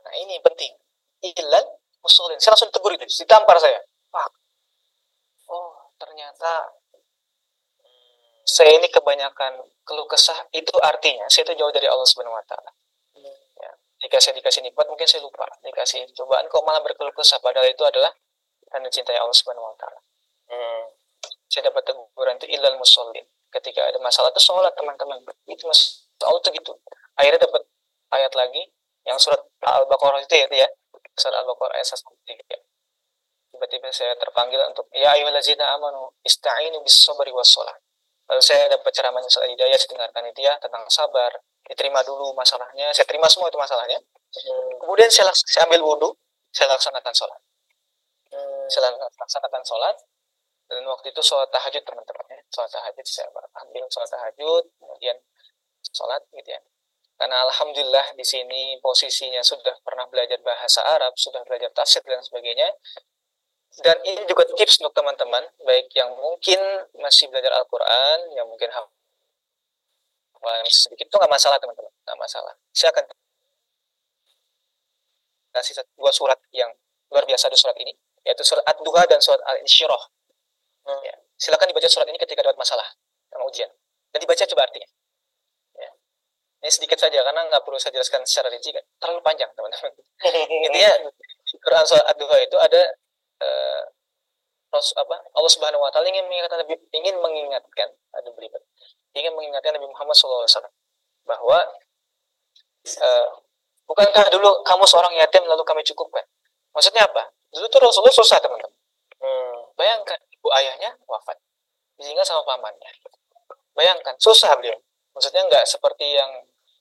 Nah, ini penting. Illal musallin. Saya langsung tegur itu, ditampar saya. Pak. Oh, ternyata saya ini kebanyakan keluh kesah itu artinya saya itu jauh dari Allah Subhanahu wa taala. Ya, jika saya dikasih nikmat mungkin saya lupa, dikasih cobaan kok malah berkeluh kesah padahal itu adalah tanda cinta Allah Subhanahu wa taala. Hmm. Saya dapat teguran itu ilal musallin. Ketika ada masalah itu sholat teman-teman. Itu mas Allah tuh gitu. Akhirnya dapat ayat lagi yang surat Al-Baqarah itu ya, itu ya. Surat Al-Baqarah ayat 103. Tiba-tiba saya terpanggil untuk ya ayyuhallazina amanu ista'inu bis sabri was shalah Lalu saya dapat ceramahnya soal hidayah, saya dengarkan itu ya tentang sabar. Diterima dulu masalahnya, saya terima semua itu masalahnya. Kemudian saya, saya ambil wudhu, saya laksanakan sholat. Saya laksanakan sholat, dan waktu itu sholat tahajud teman-teman ya. Sholat tahajud saya ambil sholat tahajud, kemudian sholat gitu ya. Karena alhamdulillah di sini posisinya sudah pernah belajar bahasa Arab, sudah belajar tafsir dan sebagainya. Dan ini juga tips untuk teman-teman, baik yang mungkin masih belajar Al-Quran, yang mungkin hafalan sedikit, itu nggak masalah teman-teman, nggak masalah. Saya akan kasih dua surat yang luar biasa di surat ini, yaitu surat Ad-Duha dan surat Al-Insyirah. Hmm. Ya. Silakan dibaca surat ini ketika dapat masalah, sama ujian. Dan dibaca coba artinya. Ya. Ini sedikit saja, karena nggak perlu saya jelaskan secara rinci, kan. terlalu panjang teman-teman. Intinya, Quran surat Ad-Duha itu ada uh, apa Allah Subhanahu Wa Taala ingin mengingatkan Nabi, ingin mengingatkan ada berlipat ingin mengingatkan Nabi Muhammad SAW bahwa uh, bukankah dulu kamu seorang yatim lalu kami cukupkan maksudnya apa dulu tuh Rasulullah susah teman-teman hmm. bayangkan ibu ayahnya wafat. Ditinggal sama pamannya. Bayangkan susah beliau. Maksudnya nggak seperti yang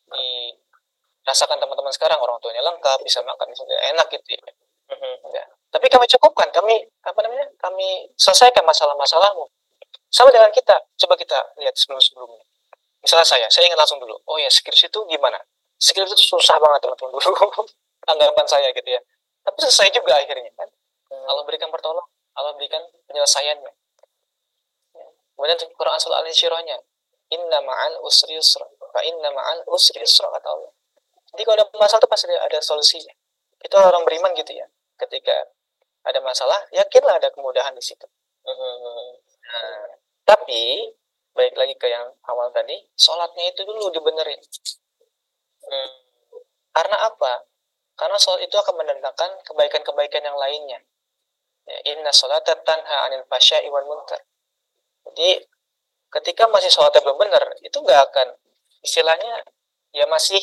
dirasakan teman-teman sekarang orang tuanya lengkap bisa makan misalnya enak gitu ya. ya tapi kami cukupkan kami apa namanya kami selesaikan masalah-masalahmu. Sama dengan kita. Coba kita lihat sebelum-sebelumnya. Misalnya saya saya ingin langsung dulu. Oh ya skripsi itu gimana? Skripsi itu susah banget teman-teman. Dulu anggapan saya gitu ya. Tapi selesai juga akhirnya kan? Allah berikan pertolong Allah berikan penyelesaiannya ya. kemudian Quran surah al-insyirahnya inna ma'al usri yusra fa inna ma'al usri yusra kata Allah jadi kalau ada masalah itu pasti ada solusinya itu orang beriman gitu ya ketika ada masalah, yakinlah ada kemudahan di situ. Nah, tapi baik lagi ke yang awal tadi, sholatnya itu dulu dibenerin. Hmm. Karena apa? Karena sholat itu akan mendatangkan kebaikan-kebaikan yang lainnya. Inna sholata tanha anil fasya iwan munkar. Jadi ketika masih sholatnya belum benar, itu nggak akan istilahnya ya masih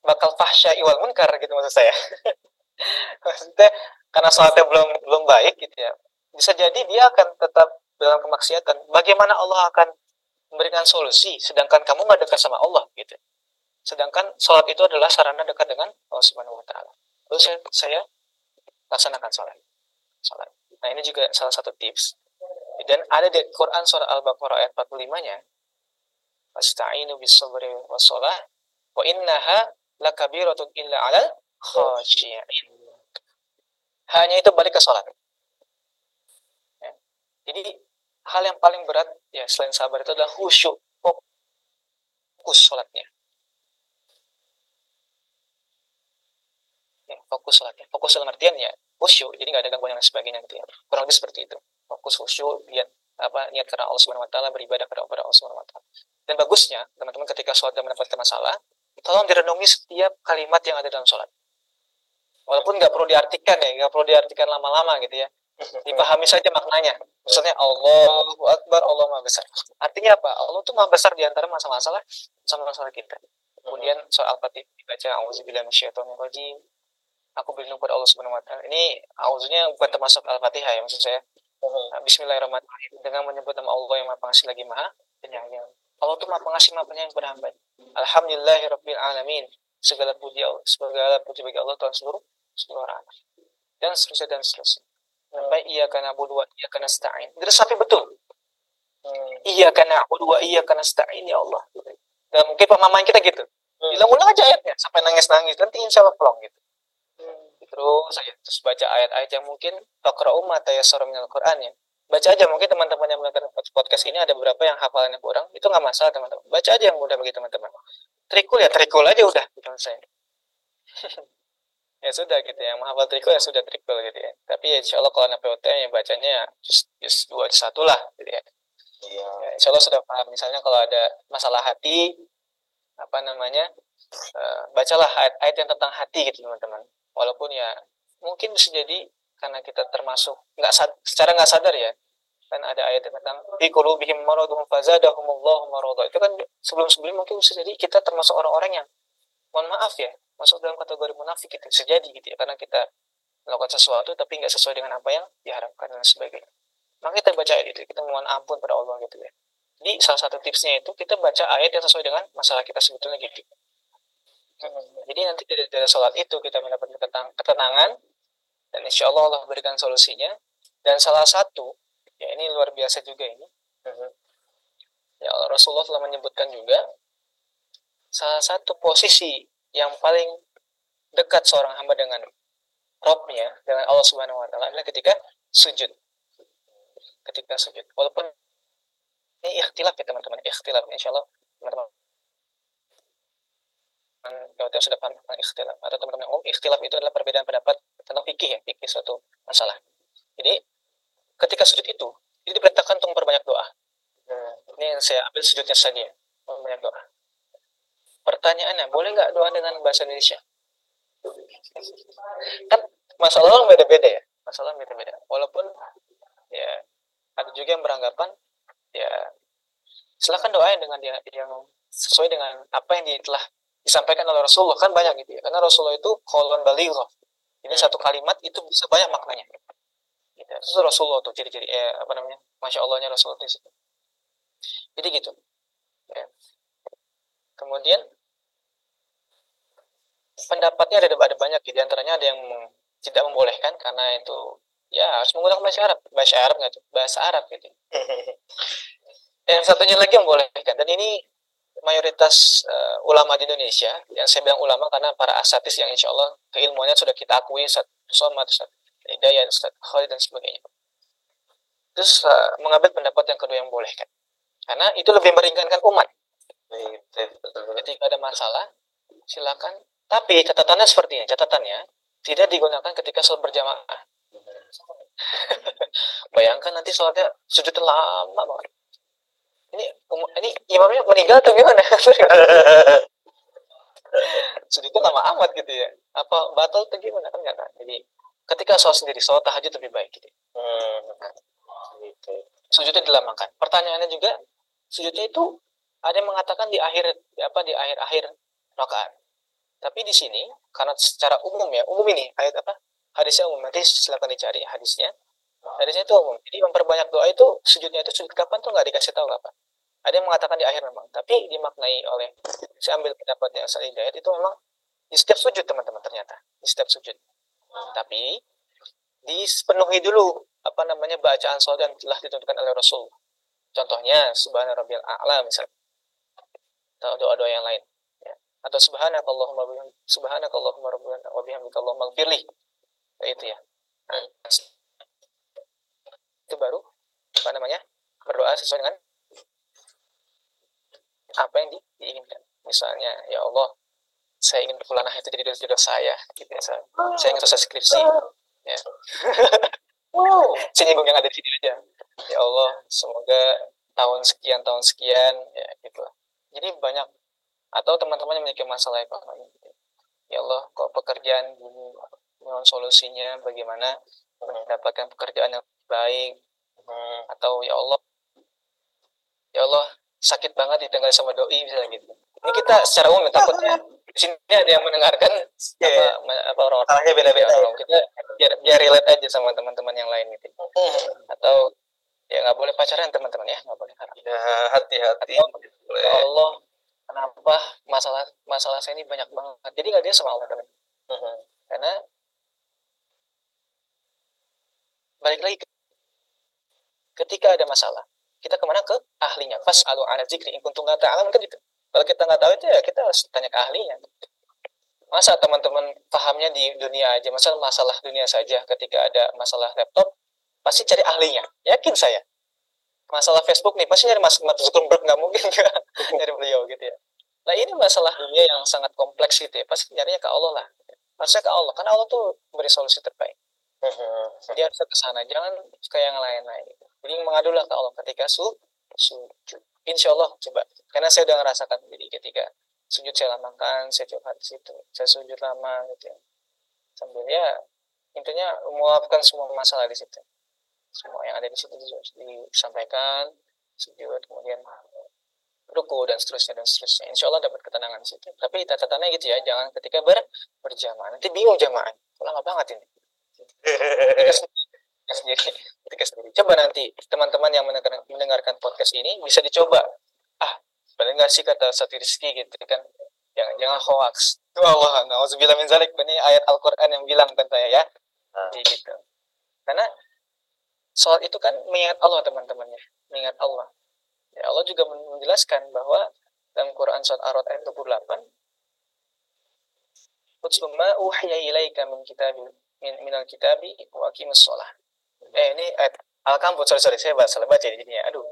bakal fahsya iwal munkar gitu maksud saya. maksudnya karena sholatnya belum belum baik gitu ya bisa jadi dia akan tetap dalam kemaksiatan bagaimana Allah akan memberikan solusi sedangkan kamu nggak dekat sama Allah gitu sedangkan sholat itu adalah sarana dekat dengan Allah Subhanahu Wa Taala lalu saya, saya laksanakan sholat sholat nah ini juga salah satu tips dan ada di Quran surah Al-Baqarah ayat 45-nya Asta'inu bis sabri was shalah wa innaha lakabiratun illa 'alal khashiyin hanya itu balik ke sholat. Ya. Jadi hal yang paling berat ya selain sabar itu adalah khusyuk fokus sholatnya. Fokus sholatnya fokus dalam artian ya khusyuk jadi nggak ada gangguan yang sebagainya gitu ya. Kurang lebih seperti itu. Fokus khusyuk niat apa niat karena Allah Subhanahu Wa Taala beribadah kepada Allah Subhanahu Wa Taala. Dan bagusnya teman-teman ketika sholat dan mendapatkan masalah tolong direnungi setiap kalimat yang ada dalam sholat. Walaupun nggak perlu diartikan ya nggak perlu diartikan lama-lama gitu ya. Dipahami saja maknanya. Maksudnya Allahu Akbar Allah Maha Besar. Artinya apa? Allah tuh Maha Besar di antara masalah-masalah sama masalah kita. Kemudian soal fatihah dibaca auzubillahi minasyaitonirrajim aku berlindung pada Allah Subhanahu wa taala. Ini auzunya bukan termasuk al-fatihah ya maksud saya. Nah, Bismillahirrahmanirrahim. Dengan menyebut nama Allah yang Maha Pengasih lagi Maha Penyayang. Allah tuh Maha Pengasih Maha Penyayang kepada hamba. Alhamdulillahirabbil alamin segala puji Allah segala puji bagi Allah Tuhan seluruh seluruh anak dan seterusnya dan seterusnya. Sampai iya karena wa iya karena stain diresapi betul. Iya karena wa iya karena stain ya Allah. Dan mungkin pemahaman kita gitu. Bilang-ulang aja ayatnya sampai nangis-nangis. Nanti insya Allah plong gitu terus saya terus baca ayat-ayat yang mungkin takra'u ma tayassara minal Qur'an ya. Baca aja mungkin teman-teman yang menonton podcast ini ada beberapa yang hafalannya kurang. Itu nggak masalah teman-teman. Baca aja yang mudah bagi teman-teman. Trikul ya. Trikul aja udah gitu saya. Ya sudah gitu. Ya menghafal trikul ya sudah trikul gitu ya. Tapi ya insya Allah kalau anak POT ya bacanya ya just, just dua satu lah gitu ya. Iya. ya, insya Allah sudah paham. Misalnya kalau ada masalah hati apa namanya uh, bacalah ayat-ayat yang tentang hati gitu teman-teman walaupun ya mungkin bisa jadi karena kita termasuk nggak secara nggak sadar ya kan ada ayat tentang di qulubihim maradun fazadahumullahu itu kan sebelum-sebelum mungkin bisa jadi kita termasuk orang-orang yang mohon maaf ya masuk dalam kategori munafik itu bisa jadi gitu ya karena kita melakukan sesuatu tapi nggak sesuai dengan apa yang diharapkan dan sebagainya. Maka kita baca ayat itu kita mohon ampun pada Allah gitu ya. Jadi salah satu tipsnya itu kita baca ayat yang sesuai dengan masalah kita sebetulnya gitu jadi nanti dari, dari sholat itu kita mendapatkan ketenangan dan insya Allah Allah berikan solusinya. Dan salah satu ya ini luar biasa juga ini. Ya Rasulullah telah menyebutkan juga salah satu posisi yang paling dekat seorang hamba dengan Robnya dengan Allah Subhanahu Wa Taala adalah ketika sujud. Ketika sujud. Walaupun ini ikhtilaf ya teman-teman. Ikhtilaf insya Allah teman-teman kalau sudah paham tentang ikhtilaf. Atau teman-teman umum ikhtilaf itu adalah perbedaan pendapat tentang fikih ya fikih suatu masalah. Jadi ketika sujud itu itu diperintahkan untuk memperbanyak doa. Hmm. ini yang saya ambil sujudnya saja memperbanyak doa. Pertanyaannya boleh nggak doa dengan bahasa Indonesia? Kan masalah beda-beda ya. Masalah beda-beda. Walaupun ya ada juga yang beranggapan ya silakan doain dengan dia yang sesuai dengan apa yang telah disampaikan oleh Rasulullah kan banyak gitu ya. Karena Rasulullah itu kolon balighah. Ini satu kalimat itu bisa banyak maknanya. Gitu. itu Rasulullah tuh ciri-ciri eh, apa namanya masya Allahnya Rasulullah di situ. Jadi gitu. Ya. kemudian pendapatnya ada ada banyak gitu. Antaranya ada yang tidak membolehkan karena itu ya harus menggunakan bahasa Arab. Bahasa Arab nggak tuh? Bahasa Arab gitu. Yang satunya lagi membolehkan dan ini mayoritas uh, ulama di Indonesia. Yang saya bilang ulama karena para asatis yang insya Allah keilmuannya sudah kita akui Ustaz Somad, Ustaz Hidayat, Ustaz Khalid dan sebagainya. Terus uh, mengambil pendapat yang kedua yang bolehkan karena itu lebih meringankan umat. Ketika ada masalah silakan. Tapi catatannya seperti ini catatannya tidak digunakan ketika sholat berjamaah. Bayangkan nanti sholatnya sujud lama banget ini ini imamnya meninggal atau gimana? Sujudnya lama amat gitu ya. Apa batal atau gimana? Kan nggak kan jadi ketika sholat sendiri sholat tahajud lebih baik gitu. Hmm. gitu. sujudnya dilamakan. Pertanyaannya juga sujudnya itu ada yang mengatakan di akhir apa di akhir akhir rakaat. Tapi di sini karena secara umum ya umum ini ayat apa? Hadisnya umum. Nanti silakan dicari hadisnya hadisnya itu umum jadi memperbanyak doa itu sujudnya itu sujud kapan tuh nggak dikasih tahu kapan ada yang mengatakan di akhir memang tapi dimaknai oleh saya ambil pendapatnya asal hidayat itu memang di setiap sujud teman-teman ternyata. Di setiap sujud. Tapi dipenuhi dulu apa namanya bacaan sholat yang telah ditentukan oleh Rasul. Contohnya subhana rabbil a'la misalnya. Atau doa-doa yang lain ya. atau subhanakallahumma subhanakallahumma rabbana wa bihamdika allahumma itu ya itu baru apa namanya berdoa sesuai dengan apa yang di, diinginkan. Misalnya ya Allah saya ingin fulanah itu jadi jodoh saya gitu ya saya, saya ingin selesai skripsi ya. Saya nyinggung yang ada di sini aja. Ya Allah semoga tahun sekian tahun sekian ya gitu. Jadi banyak atau teman-teman yang memiliki masalah ekonomi gitu. ya Allah kok pekerjaan gini mohon solusinya bagaimana mendapatkan pekerjaan yang baik Hmm. atau ya Allah ya Allah sakit banget ditinggal sama doi misalnya gitu ini kita secara umum ya, takutnya di sini ada yang mendengarkan Iya, apa, apa orang Masalahnya beda-beda ya. orang kita biar biar relate aja sama teman-teman yang lain gitu Hmm. atau ya nggak boleh pacaran teman-teman ya nggak boleh haram Ya, hati-hati. Ya Allah kenapa masalah masalah saya ini banyak banget jadi nggak dia sama Allah teman Hmm. karena balik lagi ke- ketika ada masalah kita ke mana? Ke ahlinya. Pas alu ala zikri in kuntum nggak ta'lam kan gitu kalau kita nggak tahu itu ya kita harus tanya ke ahlinya. Masa teman-teman pahamnya di dunia aja? Masa masalah dunia saja ketika ada masalah laptop? Pasti cari ahlinya. Yakin saya. Masalah Facebook nih pasti nyari Mas Zuckerberg nggak mungkin nggak nyari beliau gitu ya. Nah ini masalah dunia yang sangat kompleks gitu ya. Pasti nyarinya ke Allah lah. Harusnya ke Allah. Karena Allah tuh beri solusi terbaik. Jadi harusnya ke sana jangan ke yang lain-lain. Jadi mengadulah ke Allah. Ketika su sujud. Insya Allah coba. Karena saya udah ngerasakan jadi ketika sujud saya lamakan saya curhat di situ. Saya sujud lama gitu ya. Sambil ya intinya meluapkan semua masalah di situ. Semua yang ada di situ dis- disampaikan sujud kemudian ruku dan seterusnya dan seterusnya. Insya Allah dapat ketenangan di situ. Tapi catatannya gitu ya jangan ketika ber berjamaah. Nanti bingung jamaah lama banget ini ketika sendiri ketika sendiri coba nanti teman-teman yang mendengar- mendengarkan podcast ini bisa dicoba. Ah benar nggak sih kata Sati Rizky gitu kan? Jangan jangan hoax. Itu Allah nauzubillah min zalik. Ini ayat Al-Qur'an yang bilang kan saya ya. Ah. jadi gitu. Karena sholat itu kan mengingat Allah teman-temannya mengingat Allah. Ya Allah juga men- menjelaskan bahwa dalam Quran surat Ar-Rod ayat 28 Utlu ma uhiya ilaika min kitabi min minal kitabi wa aqimus sholah. Eh ini ayat Al-Kamput, sorry sorry saya bahas salah baca jadinya. Aduh.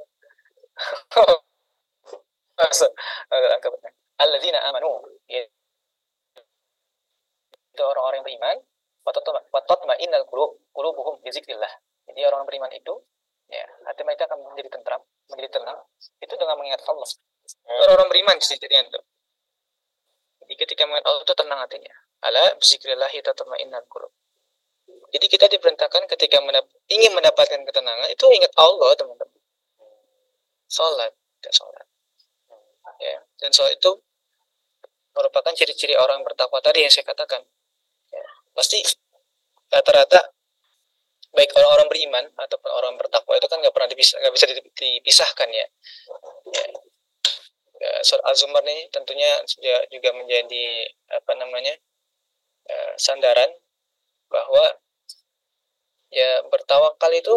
Alladzina amanu. Ya. Itu orang-orang yang beriman. Watot innal qulub qulubuhum bi zikrillah. Jadi orang beriman itu ya hati mereka akan menjadi tentram, menjadi tenang itu dengan mengingat Allah. Orang-orang beriman ceritanya itu. Jadi ketika mengingat Allah itu tenang hatinya. Ala bizikrillahi tatma'innal qulub. Jadi kita diperintahkan ketika mendap- ingin mendapatkan ketenangan itu ingat Allah teman-teman. Sholat, dan sholat. Ya, dan sholat itu merupakan ciri-ciri orang bertakwa tadi yang saya katakan. Ya, pasti rata-rata baik orang-orang beriman ataupun orang bertakwa itu kan nggak pernah dipisah, nggak bisa dipisahkan ya. ya. ya surat Az-Zumar nih tentunya juga juga menjadi apa namanya eh, sandaran bahwa ya bertawakal itu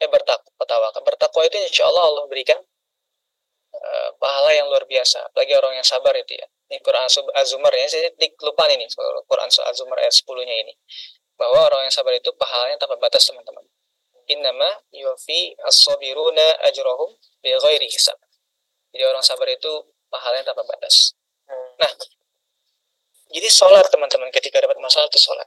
eh bertakwa bertawakal bertakwa itu insya Allah Allah berikan eh, pahala yang luar biasa. Bagi orang yang sabar itu ya. Ini Quran Az- Az-Zumar ya saya di- lupa nih Quran Az-Zumar ayat 10 nya ini. Bahwa orang yang sabar itu pahalanya tanpa batas teman-teman. Innama yufi as-sabiruna ajrahum bi ghairi hisab. Jadi orang sabar itu pahalanya tanpa batas. Nah jadi sholat teman-teman ketika dapat masalah itu sholat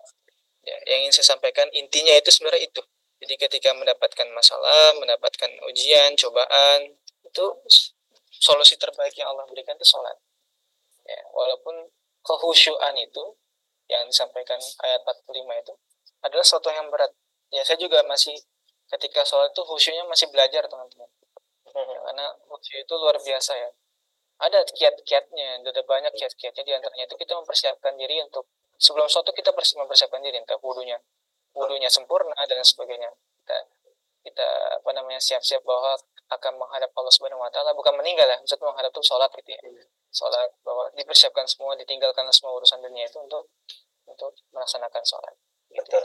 ya, yang ingin saya sampaikan intinya itu sebenarnya itu. Jadi ketika mendapatkan masalah mendapatkan ujian cobaan itu solusi terbaik yang Allah berikan itu sholat. Ya, walaupun kehusyuan itu yang disampaikan ayat 45 itu adalah sesuatu yang berat. Ya saya juga masih ketika sholat itu khusyuknya masih belajar teman-teman. Ya, karena khusyuk itu luar biasa ya. Ada kiat-kiatnya ada banyak kiat-kiatnya di antaranya itu kita mempersiapkan diri untuk sebelum suatu kita persi- mempersiapkan diri entah wudhunya wudhunya sempurna dan sebagainya. Kita kita apa namanya siap-siap bahwa akan menghadap Allah Subhanahu Wa Taala bukan meninggal ya maksudnya menghadap itu sholat gitu ya. Sholat bahwa dipersiapkan semua ditinggalkan semua urusan dunia itu untuk untuk melaksanakan sholat. Gitu. Betul.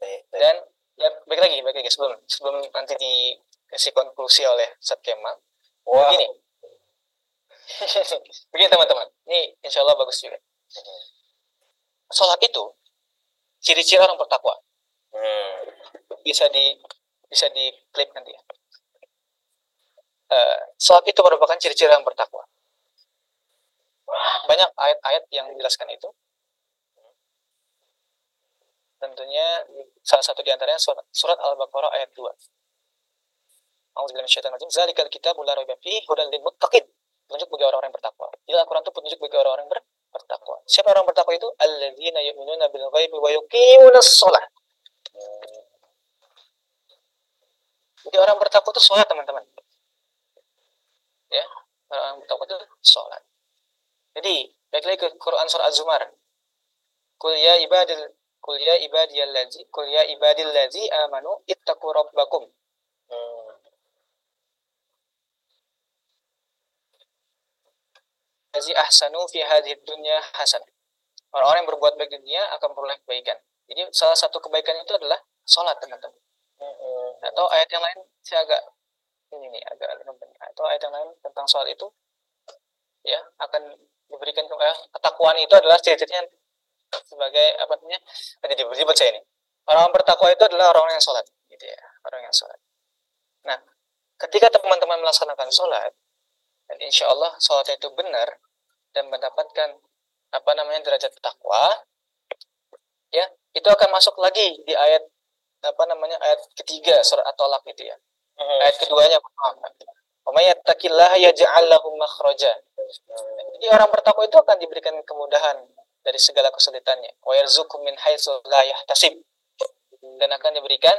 Baik, baik. dan ya baik lagi baik lagi sebelum sebelum nanti dikasih konklusi oleh Sat Kemal. Wah. begini. Begini teman-teman. Ini insya Allah bagus juga sholat itu ciri-ciri orang bertakwa Hmm. bisa di bisa di klip nanti ya Eh, sholat itu merupakan ciri-ciri orang bertakwa banyak ayat-ayat yang menjelaskan itu tentunya salah satu di antaranya surat, surat Al-Baqarah ayat 2 A'udzubillahi minasyaitonir rajim. Zalikal kitabul la raiba fihi lil muttaqin. Petunjuk bagi orang-orang yang bertakwa. Jadi Al-Qur'an itu petunjuk bagi orang-orang yang ber bertakwa. Siapa orang bertakwa itu? Alladzina yu'minuna bil ghaibi wa yuqimunas shalah. Jadi orang bertakwa itu sholat teman-teman. Ya, orang bertakwa itu sholat. Jadi, baik lagi ke Quran surah Az-Zumar. Kul ya ibadil Kul ya ibadiyalladzi Kul ya ibadilladzi amanu ittaqu rabbakum. Hmm. Allazi ahsanu fi hadhihi dunya hasan. Orang-orang yang berbuat baik di dunia akan memperoleh kebaikan. Jadi salah satu kebaikan itu adalah sholat teman-teman. Hmm. Atau ayat yang lain saya agak ini nih agak atau ayat yang lain tentang sholat itu ya akan diberikan eh, ketakwaan itu adalah ciri-cirinya sebagai apa namanya ada di baca ini orang bertakwa itu adalah orang yang sholat gitu ya orang yang sholat nah ketika teman-teman melaksanakan sholat dan insya Allah sholatnya itu benar dan mendapatkan apa namanya derajat takwa ya itu akan masuk lagi di ayat apa namanya ayat ketiga surat at-tolak itu ya. Hmm. ayat keduanya may yattaqillaha yaj'al lahu makhraja. Jadi orang bertakwa itu akan diberikan kemudahan dari segala kesulitannya. Wa min haitsu la yahtasib. Dan akan diberikan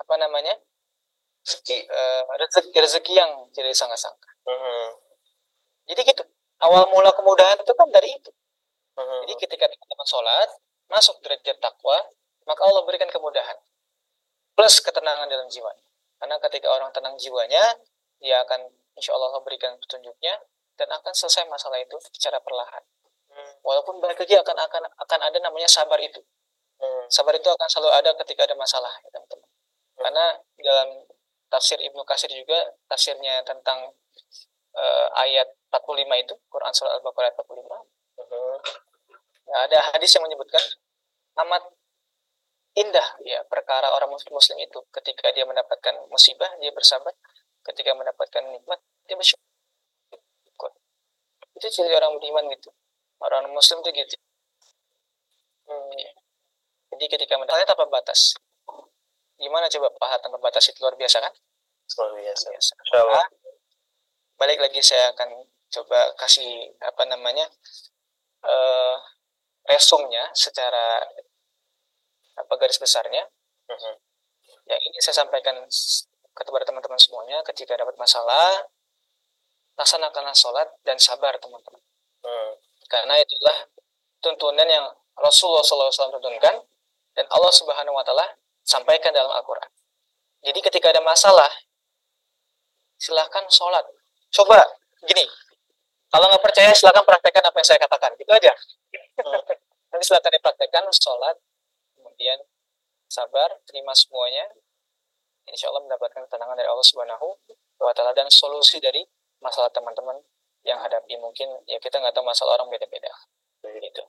apa namanya Seki. eh, rezeki rezeki yang tidak disangka-sangka Hmm. jadi gitu awal mula kemudahan itu kan dari itu Hmm. Jadi ketika teman-teman sholat, masuk derajat takwa, maka Allah berikan kemudahan. Plus ketenangan dalam jiwanya. Karena ketika orang tenang jiwanya, dia akan insya Allah berikan petunjuknya dan akan selesai masalah itu secara perlahan. Hmm. Walaupun balik lagi akan akan akan ada namanya sabar itu. Hmm. Sabar itu akan selalu ada ketika ada masalah, ya, teman-teman. Karena dalam tafsir Ibnu Katsir juga tafsirnya tentang eh, ayat 45 itu, Quran surah Al-Baqarah ayat 45, Hmm. Nah, ada hadis yang menyebutkan amat indah ya perkara orang muslim muslim itu. Ketika dia mendapatkan musibah dia bersabar. Ketika mendapatkan nikmat dia bersyukur. Itu ciri orang beriman gitu. Orang muslim itu gitu. Hmm. Jadi ketika mendapatkan tanpa batas gimana coba pahala tanpa batas itu luar biasa kan Luar biasa. biasa Insya Allah. Nah, balik lagi saya akan coba kasih apa namanya eh resumnya secara apa garis besarnya Hmm. yang ini saya sampaikan kepada teman-teman semuanya ketika dapat masalah laksanakanlah sholat dan sabar teman-teman Hmm. karena itulah tuntunan yang Rasulullah SAW tuntunkan dan Allah Subhanahu Wa Taala sampaikan dalam Al-Quran. Jadi ketika ada masalah silahkan sholat. Coba gini, kalau nggak percaya silahkan praktekkan apa yang saya katakan. Gitu aja. Nanti silahkan dipraktekkan sholat, kemudian sabar, terima semuanya. Insya Allah mendapatkan ketenangan dari Allah Subhanahu wa Ta'ala dan solusi dari masalah teman-teman yang hadapi mungkin ya kita nggak tahu masalah orang beda-beda gitu.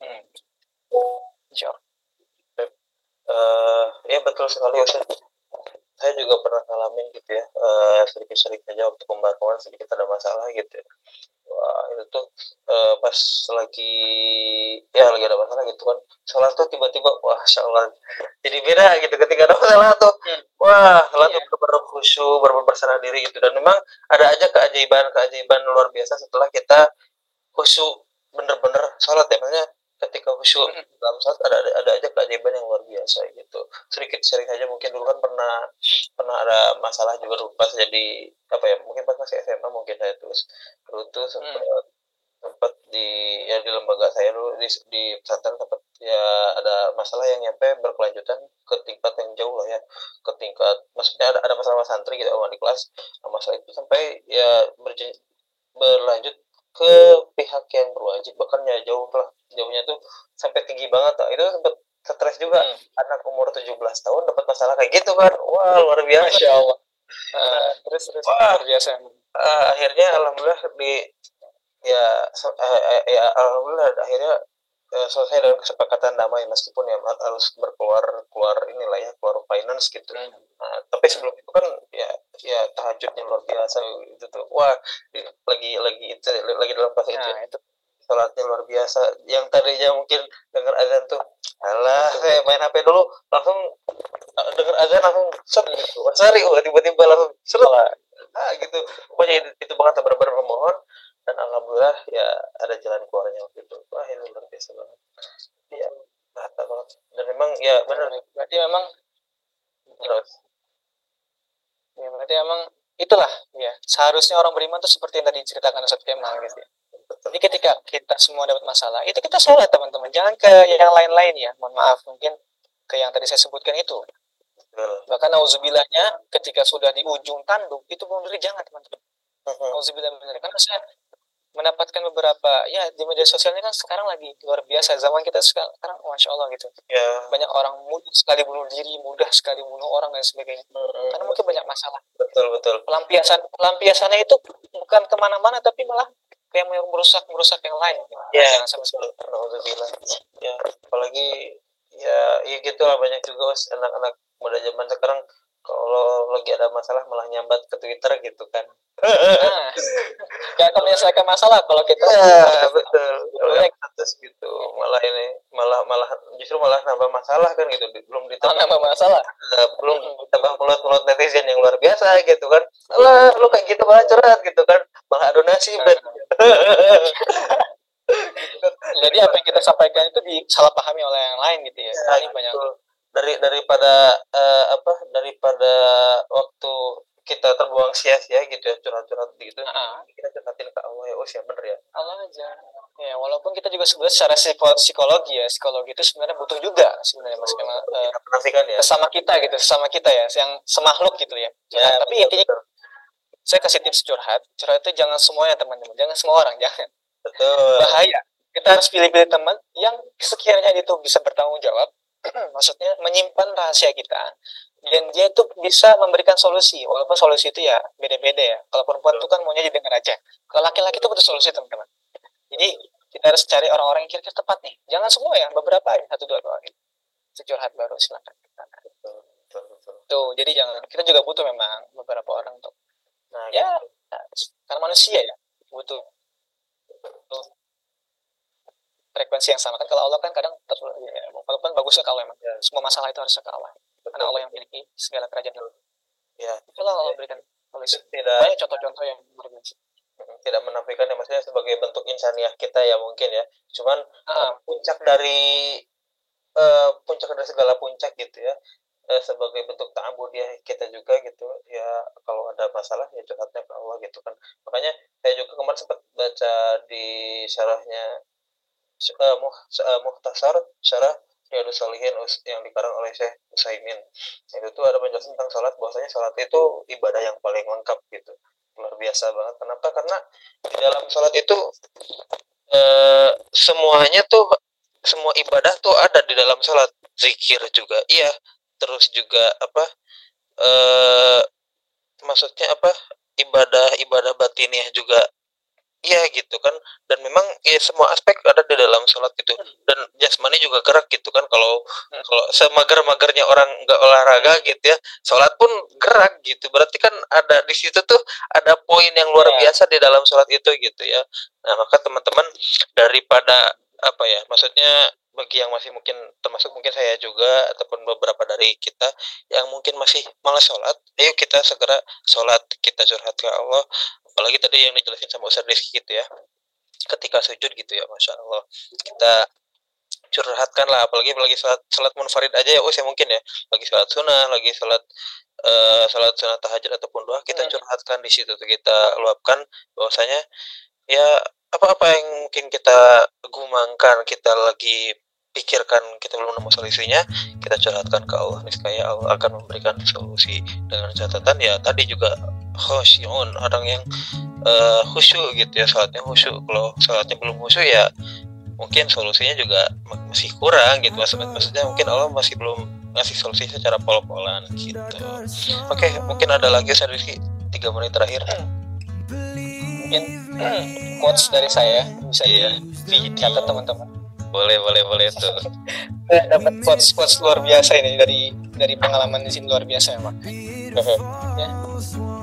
Hmm. Insya Allah. Eh, ya betul sekali Ustaz. Saya juga pernah ngalamin gitu ya, eh, sedikit-sedikit aja waktu kemarin sedikit ada masalah gitu. ya. Wah itu tuh eh, pas lagi ya lagi ada masalah gitu kan, salah tuh tiba-tiba wah Allah jadi beda gitu ketika ada masalah tuh, Hmm. wah salah tuh Iya. benar khusyuk, benar berserah diri gitu dan memang ada aja keajaiban-keajaiban luar biasa setelah kita khusyuk bener-bener sholat ya, maksudnya ketika khusyuk Hmm. dalam sholat ada, ada ada aja keajaiban yang luar biasa gitu. Sedikit sharing saja mungkin dulu kan pernah pernah ada masalah juga dulu pas jadi apa ya mungkin pas masih SMA mungkin saya terus dulu tuh sempat sempat di ya di lembaga saya dulu di, di pesantren sempat ya ada masalah yang nyampe berkelanjutan ke tingkat yang jauh lah ya. Ke tingkat maksudnya ada, ada masalah sama santri gitu sama di kelas. Nah, masalah itu sampai ya berjen- berlanjut ke pihak yang berwajib bahkan ya jauh lah jauhnya tuh sampai tinggi banget lah. itu sempat stres juga Hmm. anak umur 17 tahun dapat masalah kayak gitu kan wah luar biasa Masya Allah. Ah, terus terus Wah. luar biasa. Ah, akhirnya alhamdulillah di ya eh, ya alhamdulillah akhirnya eh, selesai dengan kesepakatan damai meskipun ya harus berkeluar keluar inilah ya keluar finance gitu. Nah, tapi sebelum itu kan ya ya tahajudnya luar biasa itu tuh. Wah lagi lagi itu lagi dalam fase itu. Nah itu. Sholatnya luar biasa. Yang tadinya mungkin dengar azan tuh alah saya main HP dulu langsung eh, dengar azan langsung set. Gitu wah tiba-tiba langsung seret ah gitu. Pokoknya itu, itu banget benar-benar memohon dan alhamdulillah ya ada jalan keluarnya waktu itu wah ini luar biasa banget iya rata banget dan memang ya benar berarti memang terus ya berarti memang itulah ya seharusnya orang beriman tuh seperti yang tadi diceritakan Ustaz Kemal gitu ya. Jadi ketika kita semua dapat masalah, itu kita sholat teman-teman. Jangan ke yang lain-lain ya. Mohon maaf, mungkin ke yang tadi saya sebutkan itu. betul Bahkan nauzubillahnya ketika sudah di ujung tanduk, itu bunuh diri jangan teman-teman. Nauzubillah benar. Karena saya mendapatkan beberapa, ya di media sosialnya kan sekarang lagi luar biasa. Zaman kita sekarang, sekarang Masya Allah gitu. ya Banyak orang mudah sekali bunuh diri, mudah sekali bunuh orang dan sebagainya. Karena mungkin banyak masalah. betul betul Pelampiasan, pelampiasannya itu bukan ke mana-mana, tapi malah kayak merusak merusak yang lain. Ya, itu. Alhamdulillah. Ya, apalagi ya ya gitulah banyak juga anak-anak muda zaman sekarang kalau lagi ada masalah malah nyambat ke Twitter gitu kan. Nah, gak akan menyelesaikan masalah kalau kita Ya, betul. Kalau status gitu malah ini malah malah justru malah nambah masalah kan gitu belum ditambah nambah masalah. eh, belum ditambah mulut-mulut netizen yang luar biasa gitu kan. Alah, lu kayak gitu malah curhat gitu kan. Malah donasi bet. Jadi apa yang kita sampaikan itu disalahpahami oleh yang lain gitu ya. Ya, Ini banyak. betul. Dari daripada eh, apa daripada waktu kita terbuang sia-sia gitu ya curhat-curhat gitu Ah, kita curhatin ke Allah ya oh siap bener ya Allah aja. Ya, walaupun kita juga sebenarnya secara psiko- psikologi ya, psikologi itu sebenarnya butuh juga sebenarnya Mas Kemal. Menafikan ya sesama kita gitu, sesama kita ya, yang semakhluk gitu ya. ya Nah, tapi betul, intinya betul, saya kasih tips curhat. Curhat itu jangan semuanya teman-teman, jangan semua orang, jangan. betul Bahaya. Kita harus pilih-pilih teman yang sekiranya itu bisa bertanggung jawab, maksudnya menyimpan rahasia kita, dan dia itu bisa memberikan solusi. Walaupun solusi itu ya beda-beda ya. Kalau perempuan itu kan maunya didengar aja. Kalau laki-laki itu butuh solusi teman-teman. Jadi kita harus cari orang-orang yang kira-kira tepat nih. Jangan semua ya, beberapa aja, satu dua dua gitu. Curhat baru silakan. betul betul, betul. Tuh, jadi jangan. Kita juga butuh memang beberapa orang untuk nah ya gitu. karena manusia ya butuh butuh frekuensi yang sama. Kan kalau Allah kan kadang ter, ya, walaupun bagusnya kalau emang. Ya. semua masalah itu harusnya ke Allah. Karena Allah yang memiliki segala kerajaan itu ya. Itulah Allah berikan. Solusi tidak banyak contoh-contoh yang tidak menafikan ya maksudnya sebagai bentuk insaniah kita ya mungkin ya. Cuman ah, puncak dari eh, puncak dari segala puncak gitu ya eh, sebagai bentuk ta'abudiyah kita juga gitu ya kalau ada masalah ya curhatnya ke Allah gitu kan. Makanya saya juga kemarin sempat baca di syarahnya uh, muh, uh, muhtasar syarah Riyadus Salihin yang dikarang oleh Syekh Usaimin. Itu tuh ada penjelasan tentang sholat bahwasanya sholat itu ibadah yang paling lengkap gitu. Luar biasa banget. Kenapa? Karena di dalam sholat itu eh, semuanya tuh semua ibadah tuh ada di dalam sholat zikir juga iya. Terus juga apa eh maksudnya apa ibadah ibadah batiniah juga iya gitu kan. Dan memang ya semua aspek ada di dalam sholat gitu. Dan jasmani juga gerak gitu kan. Kalau kalau semager-magernya orang nggak olahraga gitu ya sholat pun gerak gitu. Berarti kan ada di situ tuh ada poin yang luar Ya. biasa di dalam sholat itu gitu ya. Nah maka teman-teman daripada apa ya maksudnya bagi yang masih mungkin termasuk mungkin saya juga ataupun beberapa dari kita yang mungkin masih malas sholat ayo kita segera sholat kita curhat ke Allah. Apalagi tadi yang dijelasin sama Ustaz Rizky gitu ya ketika sujud gitu ya Masya Allah. Kita curhatkan lah apalagi apalagi sholat sholat munfarid aja ya oh saya mungkin ya. Lagi sholat sunnah lagi sholat eh sholat sunnah tahajud ataupun doa kita Hmm. curhatkan di situ tuh kita luapkan bahwasanya ya apa-apa yang mungkin kita gumangkan kita lagi pikirkan kita belum nemu solusinya kita curhatkan ke Allah. Niscaya Allah akan memberikan solusi dengan catatan. Ya tadi juga khosyion orang yang eh, khusyuk gitu ya sholatnya khusyuk. Kalau sholatnya belum khusyuk ya mungkin solusinya juga ma- masih kurang gitu. Maksud- maksudnya mungkin Allah masih belum ngasih solusi secara pol-polan gitu. Oke mungkin ada lagi Rizky. Tiga menit terakhir. Mungkin quotes dari saya bisa Iya. dicatat teman-teman boleh boleh boleh tuh. Dapat quotes quotes luar biasa ini dari dari pengalaman di sini luar biasa memang ya.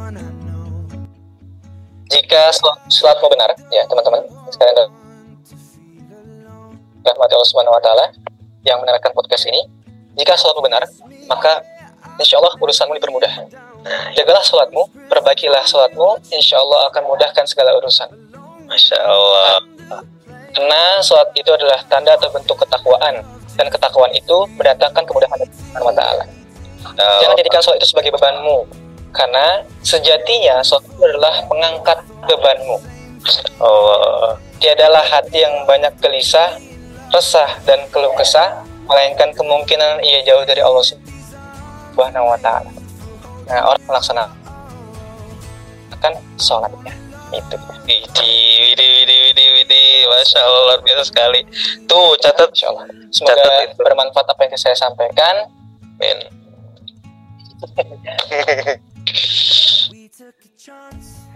jika sholatmu benar ya teman-teman sekalian rahmati Allah Subhanahu wa taala yang mendengarkan podcast ini. Jika sholatmu benar maka insya Allah urusanmu dipermudah. Jagalah sholatmu perbaikilah sholatmu insya Allah akan mudahkan segala urusan. Masya Allah karena sholat itu adalah tanda atau bentuk ketakwaan. Dan ketakwaan itu mendatangkan kemudahan dari Allah taala. Jangan jadikan sholat itu sebagai bebanmu. Karena sejatinya sholat itu adalah pengangkat bebanmu. Allah Tiadalah hati yang banyak gelisah, resah dan keluh kesah, melainkan kemungkinan ia jauh dari Allah Subhanahu wa taala. Nah, orang melaksanakan sholatnya. Itu. Widi, Widi, Widi, Widi, masya Allah luar biasa sekali. Tuh catat, Insya Allah. Semoga Catat itu. bermanfaat apa yang saya sampaikan. men.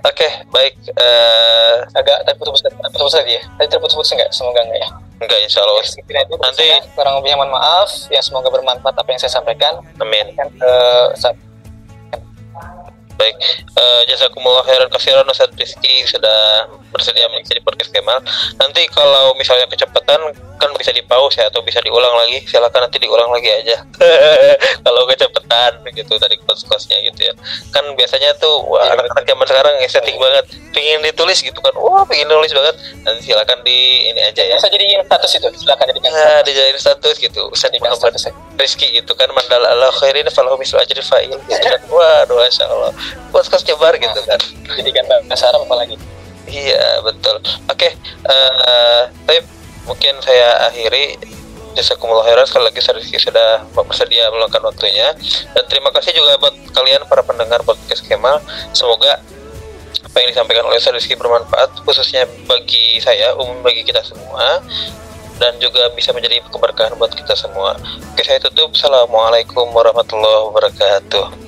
Oke, baik. eh Agak terputus terputus tadi ya. Tadi terputus enggak? Semoga enggak ya. enggak, insya Allah. Itu Nanti- kurang lebihnya mohon maaf. Ya semoga bermanfaat apa yang saya sampaikan. Amin. Dan sa- Baik, eh jazakumullah khairan kasiran Ustaz Rizky sudah bersedia mengisi di podcast Kemal. Nanti kalau misalnya kecepatan kan bisa di pause ya atau bisa diulang lagi. Silakan nanti diulang lagi aja. kalau kecepatan gitu dari kos-kosnya gitu ya. Kan biasanya tuh wah, Iya, anak-anak zaman sekarang estetik banget, pengen ditulis gitu kan. Wah, pengen nulis banget. Nanti silakan di ini aja ya. bisa jadiin status itu. Silakan jadikan Ya, dijadiin status gitu. Ustaz Muhammad status. Rizky gitu kan mandal Allah khairin falahu mislu ajri fa'il gitu kan. Waduh, Masya Allah. Podcast nyebar gitu kan. Jadikan bahasa Arab apa lagi? Iya, betul. Oke, eh tapi mungkin saya akhiri. Jazakumullah khairan. Sekali lagi Ustaz Rizky sudah bersedia meluangkan waktunya. Dan terima kasih juga buat kalian para pendengar podcast Kemal. Semoga apa yang disampaikan oleh Ustaz Rizky bermanfaat khususnya bagi saya umum bagi kita semua. Dan juga bisa menjadi keberkahan buat kita semua. Oke saya tutup. Assalamualaikum warahmatullahi wabarakatuh